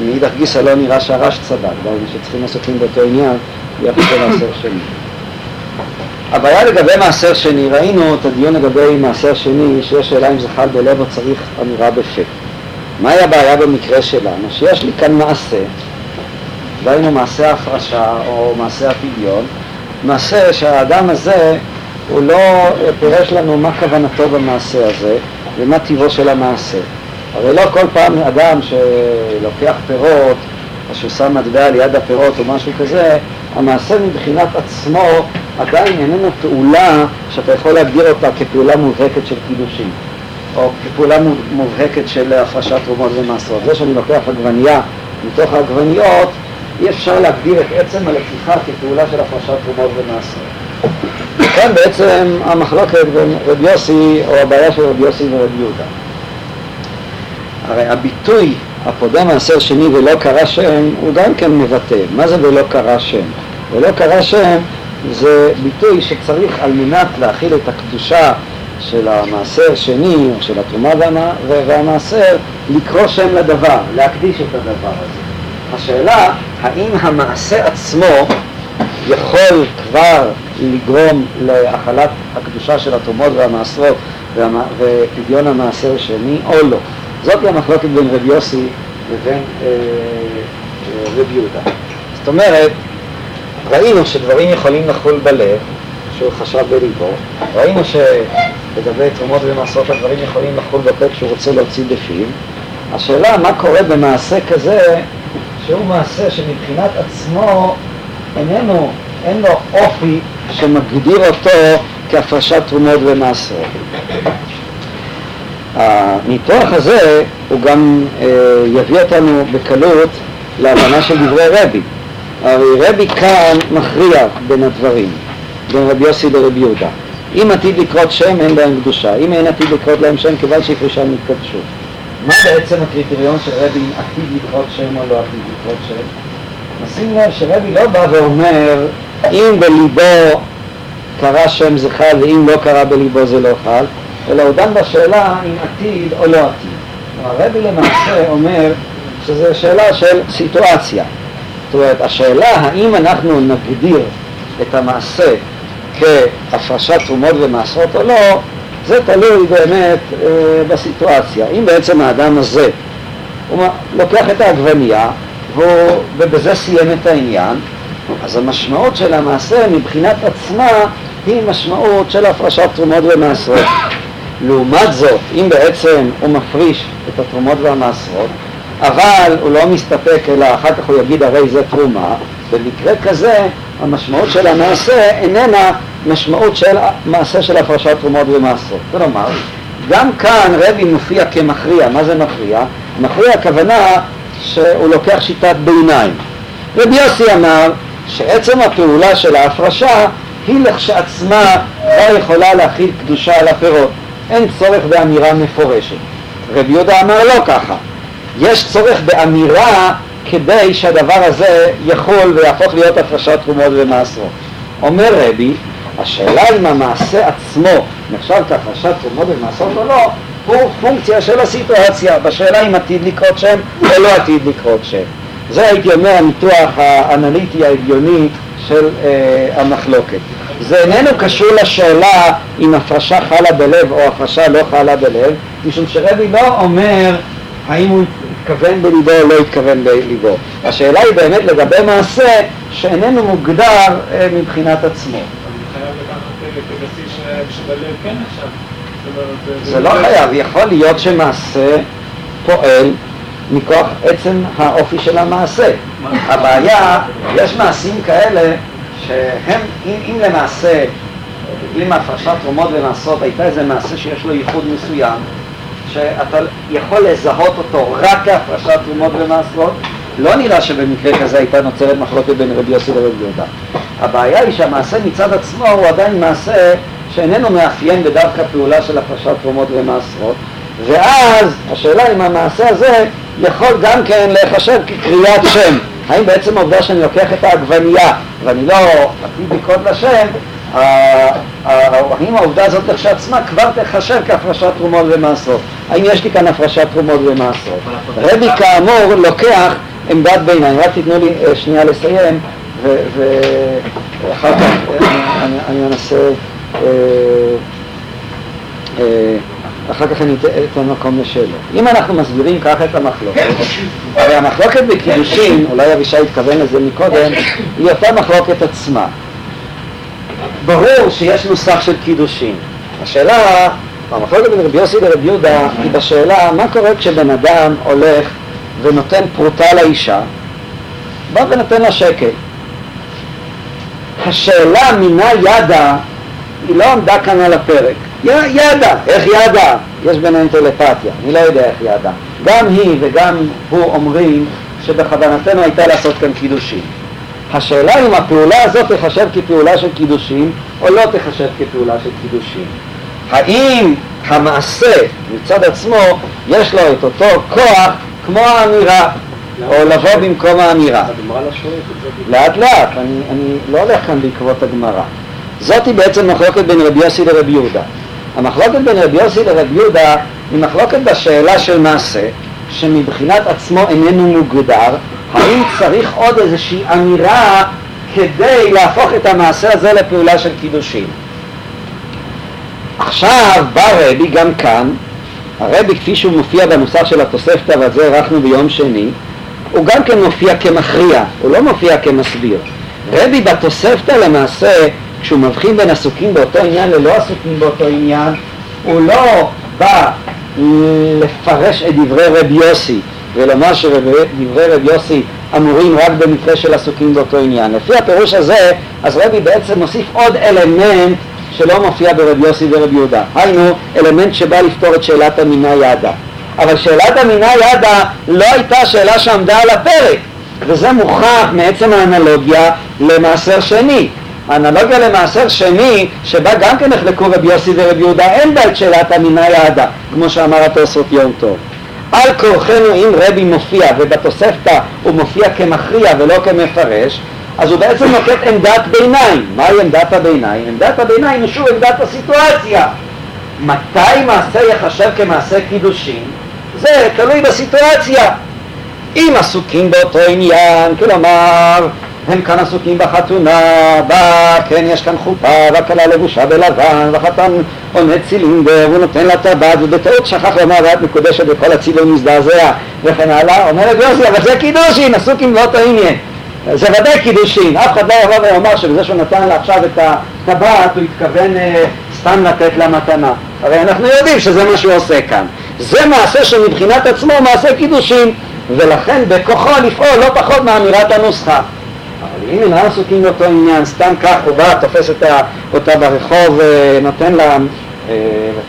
שמאידך גיסא לא נראה שהרש צדק, שצריכים עסוקים באותו עניין ביחס למעשר שני. הבעיה לגבי מעשר שני, ראינו את הדיון לגבי מעשר שני, שיש שאלה אם זה חל בלב או צריך אמירה בפה. מהי הבעיה במקרה שלנו? שיש לי כאן מעשה, דהיינו מעשה ההפרשה או מעשה הפדיון, מעשה שהאדם הזה הוא לא פירש לנו מה כוונתו במעשה הזה ומה טיבו של המעשה. הרי לא כל פעם אדם שלוקח פירות או שהוא שם מטבע ליד הפירות או משהו כזה, המעשה מבחינת עצמו עדיין איננו פעולה שאתה יכול להגדיר אותה כפעולה מובהקת של קידושין או כפעולה מוב- מובהקת של הפרשת תרומות ומעשרות. זה שאני לוקח עגבנייה מתוך העגבניות, אי אפשר להגדיר את עצם הלקיחה כפעולה של הפרשת תרומות ומעשרות. וכאן בעצם המחלוקת בין רבי יוסי, או הבעיה של רבי יוסי ורבי יהודה. הרי הביטוי הפודה מעשר שני ולא קרא שם הוא גם כן מבטא. מה זה ולא קרא שם? ולא קרא שם זה ביטוי שצריך על מנת להכיל את הקדושה של המעשר שני, או של התרומה והמ- והמעשר, לקרוא שם לדבר, להקדיש את הדבר הזה. השאלה, האם המעשה עצמו יכול כבר לגרום להחלת הקדושה של התרומות והמעשרות והמ- ופדיון המעשר השני או לא. זאת היא המחלוקת בין רבי יוסי לבין אה, אה, רבי יהודה. זאת אומרת, ראינו שדברים יכולים לחול בלב, שהוא חשב בליבו, ראינו שלגבי תרומות ומעשרות הדברים יכולים לחול בפה כשהוא רוצה להוציא בפיו. השאלה מה קורה במעשה כזה, שהוא מעשה שמבחינת עצמו איננו, אין לו אופי שמגדיר אותו כהפרשת תרומות ומעשרות. הניתוח הזה הוא גם אה, יביא אותנו בקלות להבנה של דברי רבי. הרי רבי כאן מכריע בין הדברים, בין רבי יוסי לרבי יהודה. אם עתיד לקרות שם אין להם קדושה, אם אין עתיד לקרות להם שם כיוון שהפרישם נתקדשו. מה בעצם הקריטריון של רבי עתיד לקרות שם או לא עתיד לקרות שם? נשים לב שרבי לא בא ואומר אם בליבו קרה שם זה חל ואם לא קרה בליבו זה לא חל, אלא הוא דן בשאלה אם עתיד או לא עתיד. הרבי למעשה אומר שזו שאלה של סיטואציה. זאת אומרת, השאלה האם אנחנו נגדיר את המעשה כהפרשת תרומות ומעשרות או לא, זה תלוי באמת אה, בסיטואציה. אם בעצם האדם הזה, הוא לוקח את העגבנייה ובזה סיים את העניין, אז המשמעות של המעשה מבחינת עצמה היא משמעות של הפרשת תרומות ומעשרות. לעומת זאת, אם בעצם הוא מפריש את התרומות והמעשרות, אבל הוא לא מסתפק אלא אחר כך הוא יגיד הרי זה תרומה, במקרה כזה המשמעות של המעשה איננה משמעות של מעשה של הפרשת תרומות ומעשרות. כלומר, גם כאן רבי מופיע כמכריע, מה זה מכריע? מכריע הכוונה שהוא לוקח שיטת ביניים. רבי יוסי אמר שעצם הפעולה של ההפרשה היא לכשעצמה לא יכולה להכיל קדושה על הפירות. אין צורך באמירה מפורשת. רבי יהודה אמר לא ככה. יש צורך באמירה כדי שהדבר הזה יכול ויהפוך להיות הפרשת תרומות ומעשרות. אומר רבי, השאלה אם המעשה עצמו נחשב כהפרשת תרומות ומעשרות או לא, הוא פונקציה של הסיטואציה, בשאלה אם עתיד לקרות שם או לא עתיד לקרות שם. זה הייתי אומר הניתוח האנליטי ההגיוני של אה, המחלוקת. זה איננו קשור לשאלה אם הפרשה חלה בלב או הפרשה לא חלה בלב, משום שרבי לא אומר האם הוא התכוון בליבו או לא התכוון בליבו. השאלה היא באמת לגבי מעשה שאיננו מוגדר אה, מבחינת עצמו. שבלב כן נחשב. זה לא חייב, יכול להיות שמעשה פועל מכוח עצם האופי של המעשה. הבעיה, יש מעשים כאלה שהם, אם, אם למעשה, אם הפרשת תרומות ומעשרות הייתה איזה מעשה שיש לו ייחוד מסוים, שאתה יכול לזהות אותו רק כהפרשת תרומות ומעשרות, לא נראה שבמקרה כזה הייתה נוצרת מחלוקת בין רבי יוסי לרבי יהודה. הבעיה היא שהמעשה מצד עצמו הוא עדיין מעשה שאיננו מאפיין בדווקא פעולה של הפרשת תרומות ומעשרות, ואז השאלה אם המעשה הזה יכול גם כן להיחשב כקריאת שם. האם בעצם העובדה שאני לוקח את העגבנייה ואני לא עתיד לקרות לשם, האם העובדה הזאת כשעצמה כבר תחשב כהפרשת תרומות ומעשרות? האם יש לי כאן הפרשת תרומות ומעשרות? רבי כאמור לוקח עמדת ביניים, רק תיתנו לי אה, שנייה לסיים ואחר כך אה, אני, אני אנסה, אה, אה, אחר כך אני אתן מקום לשאלות. אם אנחנו מסבירים ככה את המחלוקת, הרי המחלוקת בקידושין, אולי אבישי התכוון לזה מקודם, היא אותה מחלוקת עצמה. ברור שיש נוסח של קידושין. השאלה, המחלוקת בין רבי יוסי לרבי יהודה היא בשאלה מה קורה כשבן אדם הולך ונותן פרוטה לאישה, בא ונותן לה שקל. השאלה מינה ידה היא לא עמדה כאן על הפרק. י, ידה, איך ידה? יש ביניהם טלפתיה, אני לא יודע איך ידה. גם היא וגם הוא אומרים שבכוונתנו הייתה לעשות כאן קידושין. השאלה אם הפעולה הזאת תחשב כפעולה של קידושין או לא תחשב כפעולה של קידושין. האם המעשה מצד עצמו יש לו את אותו כוח כמו האמירה או לבוא במקום האמירה. לאט לאט, אני, אני לא הולך כאן בעקבות הגמרא. זאתי בעצם מחלוקת בין רבי יוסי לרבי יהודה. המחלוקת בין רבי יוסי לרבי יהודה היא מחלוקת בשאלה של מעשה, שמבחינת עצמו איננו מוגדר, האם צריך עוד איזושהי אמירה כדי להפוך את המעשה הזה לפעולה של קידושין. עכשיו בא רבי גם כאן, הרבי כפי שהוא מופיע בנוסח של התוספתא ועל זה ערכנו ביום שני, הוא גם כן מופיע כמכריע, הוא לא מופיע כמסביר. רבי בתוספתא למעשה, כשהוא מבחין בין עסוקים באותו עניין ללא עסוקים באותו עניין, הוא לא בא לפרש את דברי רבי יוסי ולומר שדברי רבי יוסי אמורים רק במקרה של עסוקים באותו עניין. לפי הפירוש הזה, אז רבי בעצם מוסיף עוד אלמנט שלא מופיע ברבי יוסי ורבי יהודה. היינו, אלמנט שבא לפתור את שאלת המינה ידה. אבל שאלת המינה ידה לא הייתה שאלה שעמדה על הפרק, וזה מוכח מעצם האנלוגיה למעשר שני. האנלוגיה למעשר שני, שבה גם כן נחלקו רבי יוסי ורבי יהודה, אין בה את שאלת המינה ידה, כמו שאמר התוספות יום טוב. על כורחנו אם רבי מופיע, ובתוספתא הוא מופיע כמכריע ולא כמפרש, אז הוא בעצם נוקט עמדת ביניים. מהי עמדת הביניים? עמדת הביניים היא שוב עמדת הסיטואציה. מתי מעשה יחשב כמעשה קידושין? זה תלוי בסיטואציה. אם עסוקים באותו עניין, כלומר הם כאן עסוקים בחתונה, בה, כן, יש כאן חופה, והכלה לבושה בלבן, והחתן עונד צילינדר, והוא נותן לה טבעת, ובטעות שכח לומר ואת מקודשת וכל הצילום מזדעזע, וכן הלאה. אומר רבי יוסי, אבל זה קידושין, עסוקים באותו עניין. זה ודאי קידושין, אף אחד לא יבוא ויאמר שבזה שהוא נתן לה עכשיו את הטבעת הוא התכוון אה, סתם לתת לה מתנה. הרי אנחנו יודעים שזה מה שהוא עושה כאן. זה מעשה שמבחינת עצמו מעשה קידושין, ולכן בכוחו לפעול לא פחות מאמירת הנוסחה. אבל אם אינם עסוקים באותו עניין, סתם כך הוא בא, תופס אותה ברחוב, אה, נותן לה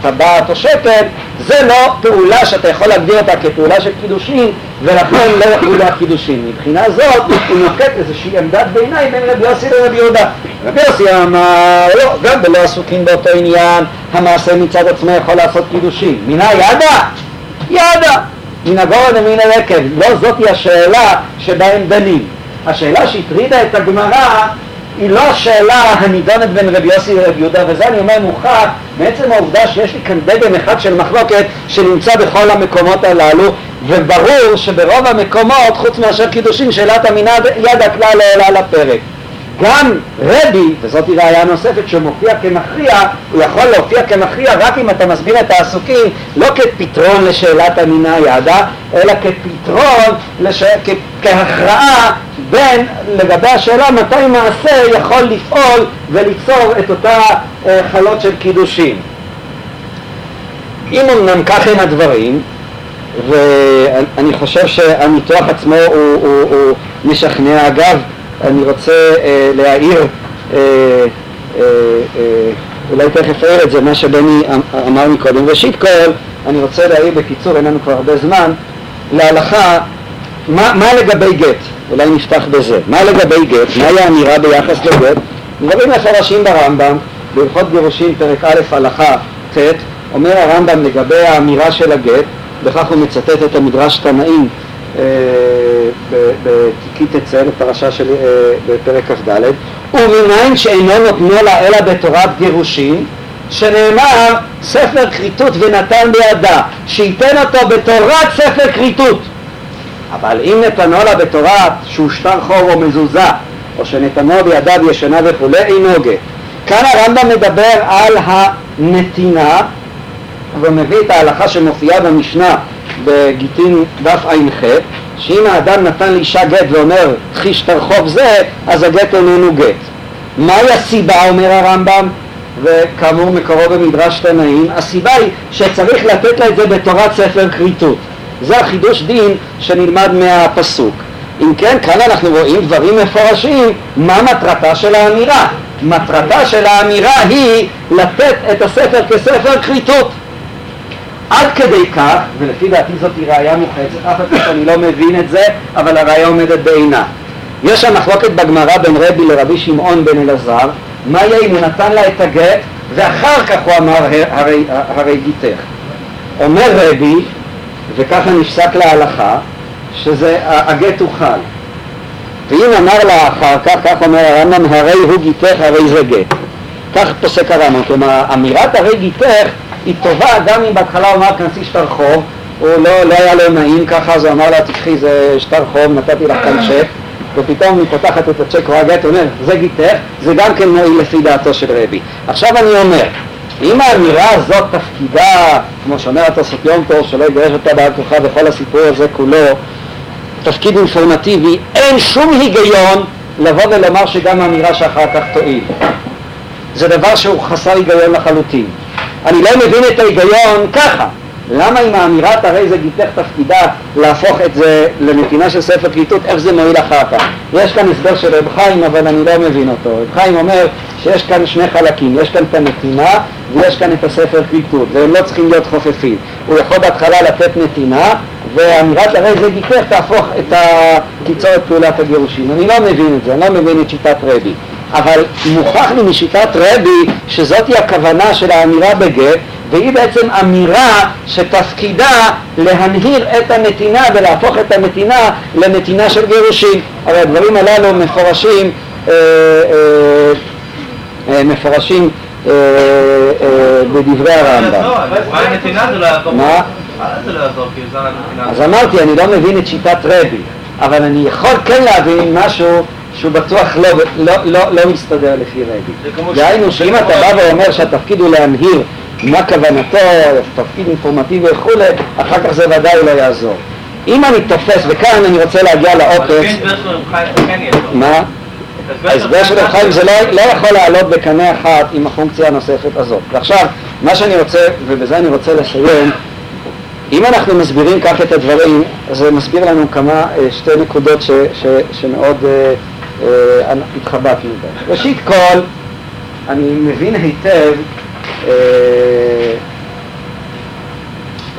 טבעת או שתל, זה לא פעולה שאתה יכול להגדיר אותה כפעולה של קידושין, ולכן לא יחולו הקידושין. מבחינה זאת הוא נוקט איזושהי עמדת ביניים בין רבי יוסי לרבי יהודה. רבי יוסי אמר, לא, גם בלא עסוקים באותו עניין, המעשה מצד עצמו יכול לעשות קידושין. מינה ידה? ידה. מן הגורן ומן הרקב. לא זאתי השאלה שבה הם דנים. השאלה שהטרידה את הגמרא היא לא השאלה הנידונת בין רבי יוסי לרבי יהודה, וזה אני אומר מוכח מעצם העובדה שיש לי כאן דגם אחד של מחלוקת שנמצא בכל המקומות הללו, וברור שברוב המקומות, חוץ מאשר קידושין, שאלת המינה יד הכלל לא עולה לפרק. גם רבי, וזאת ראיה נוספת שמופיע כמכריע, הוא יכול להופיע כמכריע רק אם אתה מסביר את העסוקים לא כפתרון לשאלת המינה ידה, אלא כפתרון, לש... כ... כהכרעה בין לגבי השאלה מתי מעשה יכול לפעול וליצור את אותה אה, חלות של קידושין. אם אמנם כך הם הדברים, ואני חושב שהניתוח עצמו הוא, הוא, הוא משכנע, אגב אני רוצה אה, להעיר, אה, אה, אה, אולי תכף אעיר את זה, מה שבני אמ, אמר מקודם. ראשית כל, אני רוצה להעיר בקיצור, אין לנו כבר הרבה זמן, להלכה, מה, מה לגבי גט? אולי נפתח בזה. מה לגבי גט? מהי האמירה ביחס לגט? דברים מפרשים ברמב"ם, בהלכות גירושין, פרק א', הלכה ט', אומר הרמב"ם לגבי האמירה של הגט, בכך הוא מצטט את המדרש תנאים אה, בתיקי תצא בפרשה של אה, בפרק כ"ד ומניין שאינו נותנו לה אלא בתורת גירושין שנאמר ספר כריתות ונתן בידה שייתן אותו בתורת ספר כריתות. אבל אם נתנו לה בתורת שהוא שטר חור או מזוזה או שנתנו בידיו ישנה וכולי אינו גט כאן הרמב"ם מדבר על הנתינה ומביא את ההלכה שמופיעה במשנה בגיטין דף ע"ח, שאם האדם נתן לאישה גט ואומר חיש תרחוב זה, אז הגט איננו גט. מהי הסיבה, אומר הרמב"ם, וכאמור מקורו במדרש תנאים, הסיבה היא שצריך לתת לה את זה בתורת ספר כריתות. זה החידוש דין שנלמד מהפסוק. אם כן, כאן אנחנו רואים דברים מפורשים, מה מטרתה של האמירה. מטרתה של האמירה היא לתת את הספר כספר כריתות. עד כדי כך, ולפי דעתי זאת היא ראייה מוחצת, אף אחד שאני לא מבין את זה, אבל הראייה עומדת בעינה. יש שם מחלוקת בגמרא בין רבי לרבי שמעון בן אלעזר, מה יהיה אם הוא נתן לה את הגט, ואחר כך הוא אמר הרי, הרי גיתך. אומר רבי, וככה נפסק להלכה, שזה הגט הוא חל. ואם אמר לה אחר כך, כך אומר הרמב"ם, הרי הוא גיתך, הרי זה גט. כך פוסק הרמב"ם, כלומר אמירת הרי גיתך היא טובה גם אם בהתחלה הוא אמר כנסי שטר חוב, הוא לא, לא היה לו נעים ככה, אז הוא אמר לה תקחי זה שטר חוב, נתתי לך כאן צ'ק, ופתאום היא פותחת את הצ'ק, רואה גט, אומר זה גיתך, זה גם כן מועיל לפי דעתו של רבי. עכשיו אני אומר, אם האמירה הזאת תפקידה, כמו שאומר התוספות יום טוב, שלא יגרש אותה בעל כוחה וכל הסיפור הזה כולו, תפקיד אינפורמטיבי, אין שום היגיון לבוא ולומר שגם האמירה שאחר כך תועיל. זה דבר שהוא חסר היגיון לחלוטין. אני לא מבין את ההיגיון ככה. למה אם האמירת הרי זה גיתך תפקידה להפוך את זה לנתינה של ספר קליטות, איך זה מועיל אחר כך? יש כאן הסבר של רב חיים אבל אני לא מבין אותו. רב חיים אומר שיש כאן שני חלקים, יש כאן את הנתינה ויש כאן את הספר קליטות והם לא צריכים להיות חופפים. הוא יכול בהתחלה לתת נתינה ואמירת הרי זה גיתך תהפוך את ה... תיצור את פעולת הגירושים. אני לא מבין את זה, אני לא מבין את שיטת רבי. אבל מוכח לי משיטת רבי שזאתי הכוונה של האמירה בגט והיא בעצם אמירה שתפקידה להנהיר את הנתינה ולהפוך את הנתינה לנתינה של גירושים. הרי הדברים הללו מפורשים, אה, אה, אה, מפורשים אה, אה, בדברי הרמב"ם. לא יעזור. מה? זה לא. אז אמרתי, אני לא מבין את שיטת רבי, אבל אני יכול כן להבין משהו שהוא בטוח לא, לא, לא, לא מסתדר לפי. כמו דהיינו שאם אתה בא ואומר שהתפקיד הוא להנהיר מה כוונתו, תפקיד אינפורמטיבי וכולי, אחר כך זה ודאי לא יעזור. אם אני תופס, וכאן אני רוצה להגיע לעוקץ, לפי ההסבר של רב כן יעזור. מה? את ההסבר של רב חיים זה לא, לא יכול לעלות בקנה אחד עם הפונקציה הנוספת הזאת. ועכשיו, מה שאני רוצה, ובזה אני רוצה לסיים, אם אנחנו מסבירים כך את הדברים, זה מסביר לנו כמה, אה, שתי נקודות ש, ש, שמאוד אה, התחבטנו בהן. ראשית כל, אני מבין היטב אה,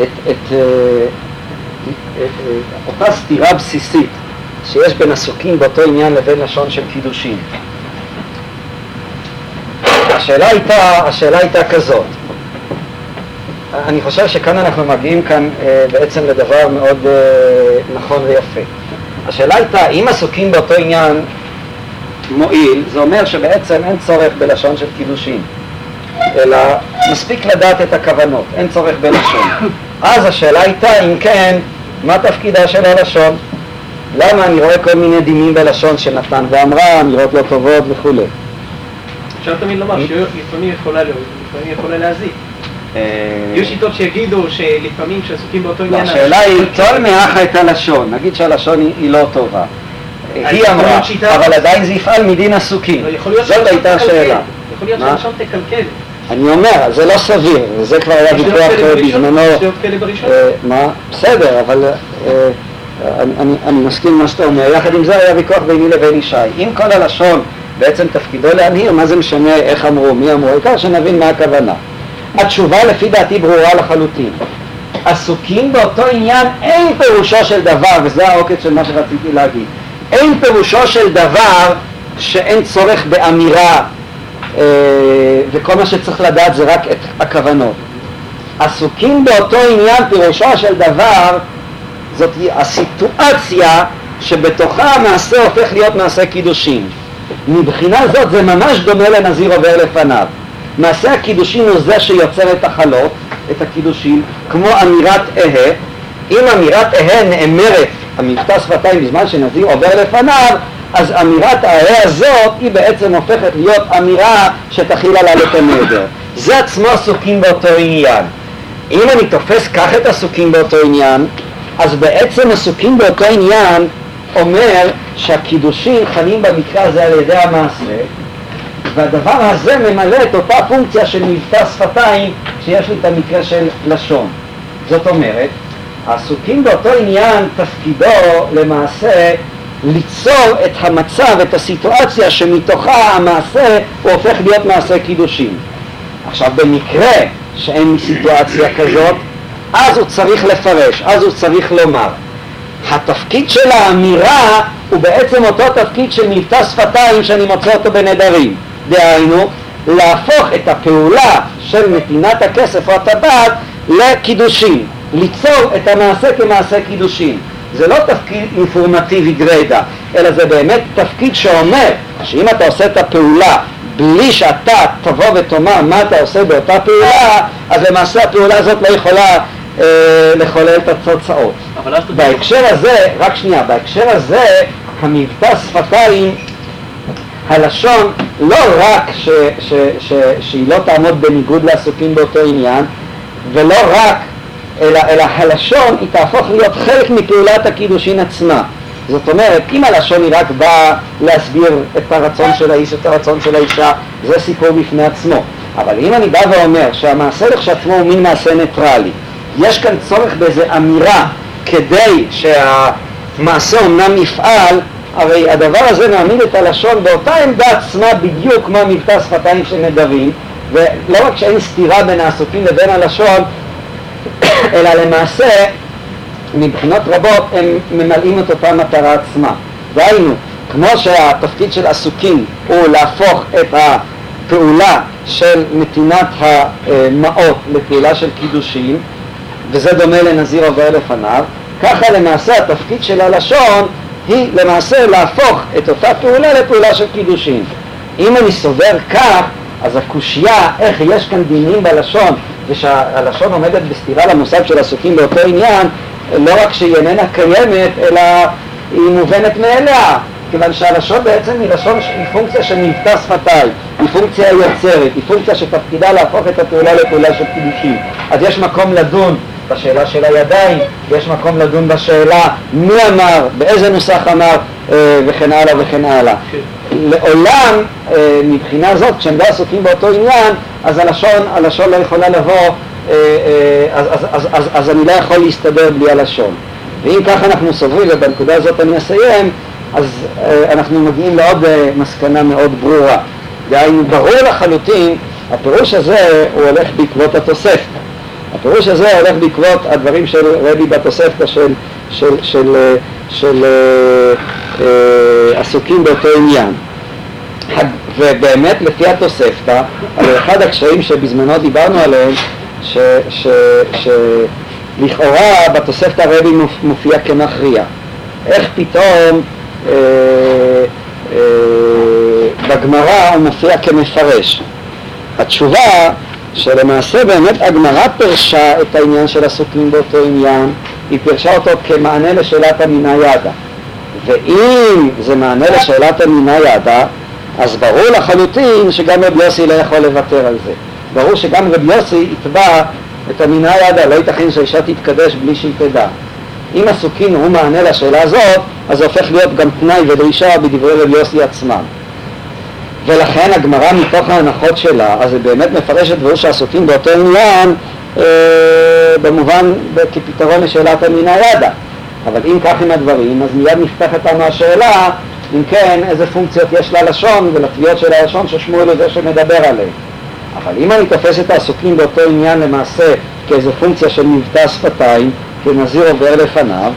את, אה, את, אה, אותה סתירה בסיסית שיש בין עסוקים באותו עניין לבין לשון של קידושין. השאלה הייתה, השאלה הייתה כזאת, אני חושב שכאן אנחנו מגיעים כאן אה, בעצם לדבר מאוד אה, נכון ויפה. השאלה הייתה, אם עסוקים באותו עניין מועיל, זה אומר שבעצם אין צורך בלשון של קידושין, אלא מספיק לדעת את הכוונות, אין צורך בלשון. אז השאלה הייתה, אם כן, מה תפקידה של הלשון? למה אני רואה כל מיני דינים בלשון שנתן ואמרה, אמירות לא טובות וכולי. אפשר תמיד לומר שלפעמים יכולה להועיל, לפעמים יכולה להזיק. אה, יהיו שיטות שיגידו שלפעמים כשעסוקים באותו לא, עניין... השאלה היא, כל מאחה את הלשון, נגיד שהלשון היא לא טובה. היא אמרה, אבל עדיין זה יפעל מדין עסוקים. זאת הייתה. השאלה. יכול להיות? שהלשון תקלקל. אני אומר, זה לא סביר, וזה כבר היה ויכוח אה, בזמנו. אה, מה? בסדר, אבל אה, אני- מסכים מה שאתה אומר. יחד עם זה היה ויכוח ביני לבין ישי. אם כל הלשון בעצם תפקידו להנהיר, מה זה משנה איך אמרו, מי אמרו, העיקר שנבין מה הכוונה. התשובה לפי דעתי ברורה לחלוטין. עסוקים באותו עניין, אין פירושו של דבר, וזה העוקץ של מה שרציתי להגיד, אין פירושו של דבר שאין צורך באמירה אה, וכל מה שצריך לדעת זה רק את הכוונות. עסוקים באותו עניין, פירושו של דבר, זאת הסיטואציה שבתוכה המעשה הופך להיות מעשה קידושין. מבחינה זאת זה ממש דומה לנזיר עובר לפניו. מעשה הקידושין הוא זה שיוצר את החלות, את הקידושין, כמו אמירת אהה. אם אמירת אהה נאמרת, המבטא שפתיים בזמן שנזיר עובר לפניו, אז אמירת האהה הזאת היא בעצם הופכת להיות אמירה שתכיל עליו את הנדר. זה עצמו עסוקים באותו עניין. אם אני תופס כך את עסוקים באותו עניין, אז בעצם עסוקים באותו עניין אומר שהקידושים חלים במקרה הזה על ידי המעשה, והדבר הזה ממלא את אותה פונקציה של מבטא שפתיים שיש לי את המקרה של לשון. זאת אומרת, העסוקים באותו עניין תפקידו למעשה ליצור את המצב, את הסיטואציה שמתוכה המעשה הוא הופך להיות מעשה קידושים. עכשיו במקרה שאין סיטואציה כזאת, אז הוא צריך לפרש, אז הוא צריך לומר. התפקיד של האמירה הוא בעצם אותו תפקיד של מבטא שפתיים שאני מוצא אותו בנדרים. דהיינו, להפוך את הפעולה של נתינת הכסף או הטבעת לקידושין, ליצור את המעשה כמעשה קידושין. זה לא תפקיד אינפורמטיבי גרידא, אלא זה באמת תפקיד שאומר שאם אתה עושה את הפעולה בלי שאתה תבוא ותאמר מה אתה עושה באותה פעולה, אז למעשה הפעולה הזאת לא יכולה אה, לחולל את התוצאות. בהקשר הזה, רק שנייה, בהקשר הזה המבטא שפתיים, הלשון לא רק ש, ש, ש, שהיא לא תעמוד בניגוד לעסוקים באותו עניין, ולא רק, אלא, אלא הלשון היא תהפוך להיות חלק מפעולת הקידושין עצמה. זאת אומרת, אם הלשון היא רק באה להסביר את הרצון של האיש, את הרצון של האישה, זה סיפור בפני עצמו. אבל אם אני בא ואומר שהמעשה לכשעצמו הוא מין מעשה ניטרלי, יש כאן צורך באיזו אמירה כדי שהמעשה אומנם יפעל, הרי הדבר הזה מעמיד את הלשון באותה עמדה עצמה בדיוק כמו מבטא שפתיים של נדרים, ולא רק שאין סתירה בין העסוקים לבין הלשון, אלא למעשה מבחינות רבות הם ממלאים את אותה מטרה עצמה. דהיינו, כמו שהתפקיד של עסוקים הוא להפוך את הפעולה של נתינת המעות לפעולה של קידושין, וזה דומה לנזיר עובר לפניו, ככה למעשה התפקיד של הלשון היא למעשה להפוך את אותה פעולה לפעולה של קידושין. אם אני סובר כך, אז הקושייה איך יש כאן דינים בלשון ושהלשון עומדת בסתירה למושג של עסוקים באותו עניין, לא רק שהיא איננה קיימת, אלא היא מובנת מאליה, כיוון שהלשון בעצם היא לשון, היא פונקציה של מבטא שפתיים, היא פונקציה יוצרת, היא פונקציה שתפקידה להפוך את הפעולה לפעולה של קידושים. אז יש מקום לדון בשאלה של הידיים, יש מקום לדון בשאלה מי אמר, באיזה נוסח אמר אה, וכן הלאה וכן הלאה. לעולם, אה, מבחינה זאת, כשהם לא עסוקים באותו עניין, אז הלשון, הלשון לא יכולה לבוא, אה, אה, אז, אז, אז, אז, אז אני לא יכול להסתדר בלי הלשון. ואם ככה אנחנו סוברים, ובנקודה הזאת אני אסיים, אז אנחנו מגיעים לעוד מסקנה מאוד ברורה. דהיינו, ברור לחלוטין, הפירוש הזה הוא הולך בעקבות התוספתא. הפירוש הזה הולך בעקבות הדברים של רבי בתוספתא של, של, של, של, של אה, אה, עסוקים באותו עניין. ובאמת לפי התוספתא, על אחד הקשיים שבזמנו דיברנו עליהם, שלכאורה בתוספתא רבי מופיע כמכריע. איך פתאום אה, אה, בגמרא הוא מופיע כמפרש? התשובה שלמעשה באמת הגמרא פירשה את העניין של עסוקים באותו עניין, היא פירשה אותו כמענה לשאלת המינה ידה. ואם זה מענה לשאלת המינה ידה, אז ברור לחלוטין שגם רבי יוסי לא יכול לוותר על זה. ברור שגם רבי יוסי יתבע את המינה ידה, לא ייתכן שהאישה תתקדש בלי שהיא תדע. אם עסוקים הוא מענה לשאלה הזאת, אז זה הופך להיות גם תנאי ודרישה בדברי רבי יוסי עצמם. ולכן הגמרא מתוך ההנחות שלה, אז היא באמת מפרשת דברים שעסוקים באותו עניין במובן, כפתרון לשאלת המינה ידה. אבל אם כך עם הדברים, אז מיד נפתחת לנו השאלה, אם כן, איזה פונקציות יש ללשון ולתביעות של הלשון ששמואל הוא זה שמדבר עליהן. אבל אם אני תופס את העסוקים באותו עניין למעשה כאיזה פונקציה של מבטא שפתיים, כנזיר עובר לפניו,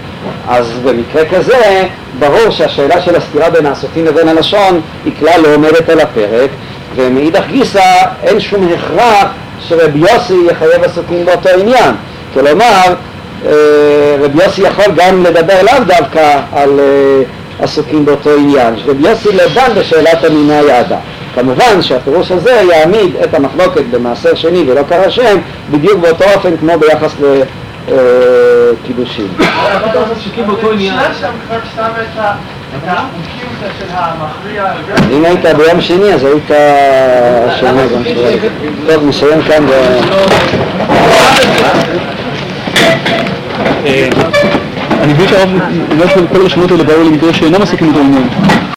אז במקרה כזה ברור שהשאלה של הסתירה בין העסוקים לבין הלשון היא כלל לא עומדת על הפרק, ומאידך גיסא אין שום הכרח שרבי יוסי יחייב עסוקים באותו עניין. כלומר, אה, רבי יוסי יכול גם לדבר לאו דווקא על אה, עסוקים באותו עניין. רבי יוסי לא דן בשאלת המינה ידה. כמובן שהפירוש הזה יעמיד את המחלוקת במעשר שני ולא קרא שם בדיוק באותו אופן כמו ביחס לקידושים. אם היית ביום שני אז היית שומע גם שלך. טוב, נסיים כאן. אני מבין שהרב אומר שכל הרשימות האלה באו למקרה שאינם עסוקים באותו עניין.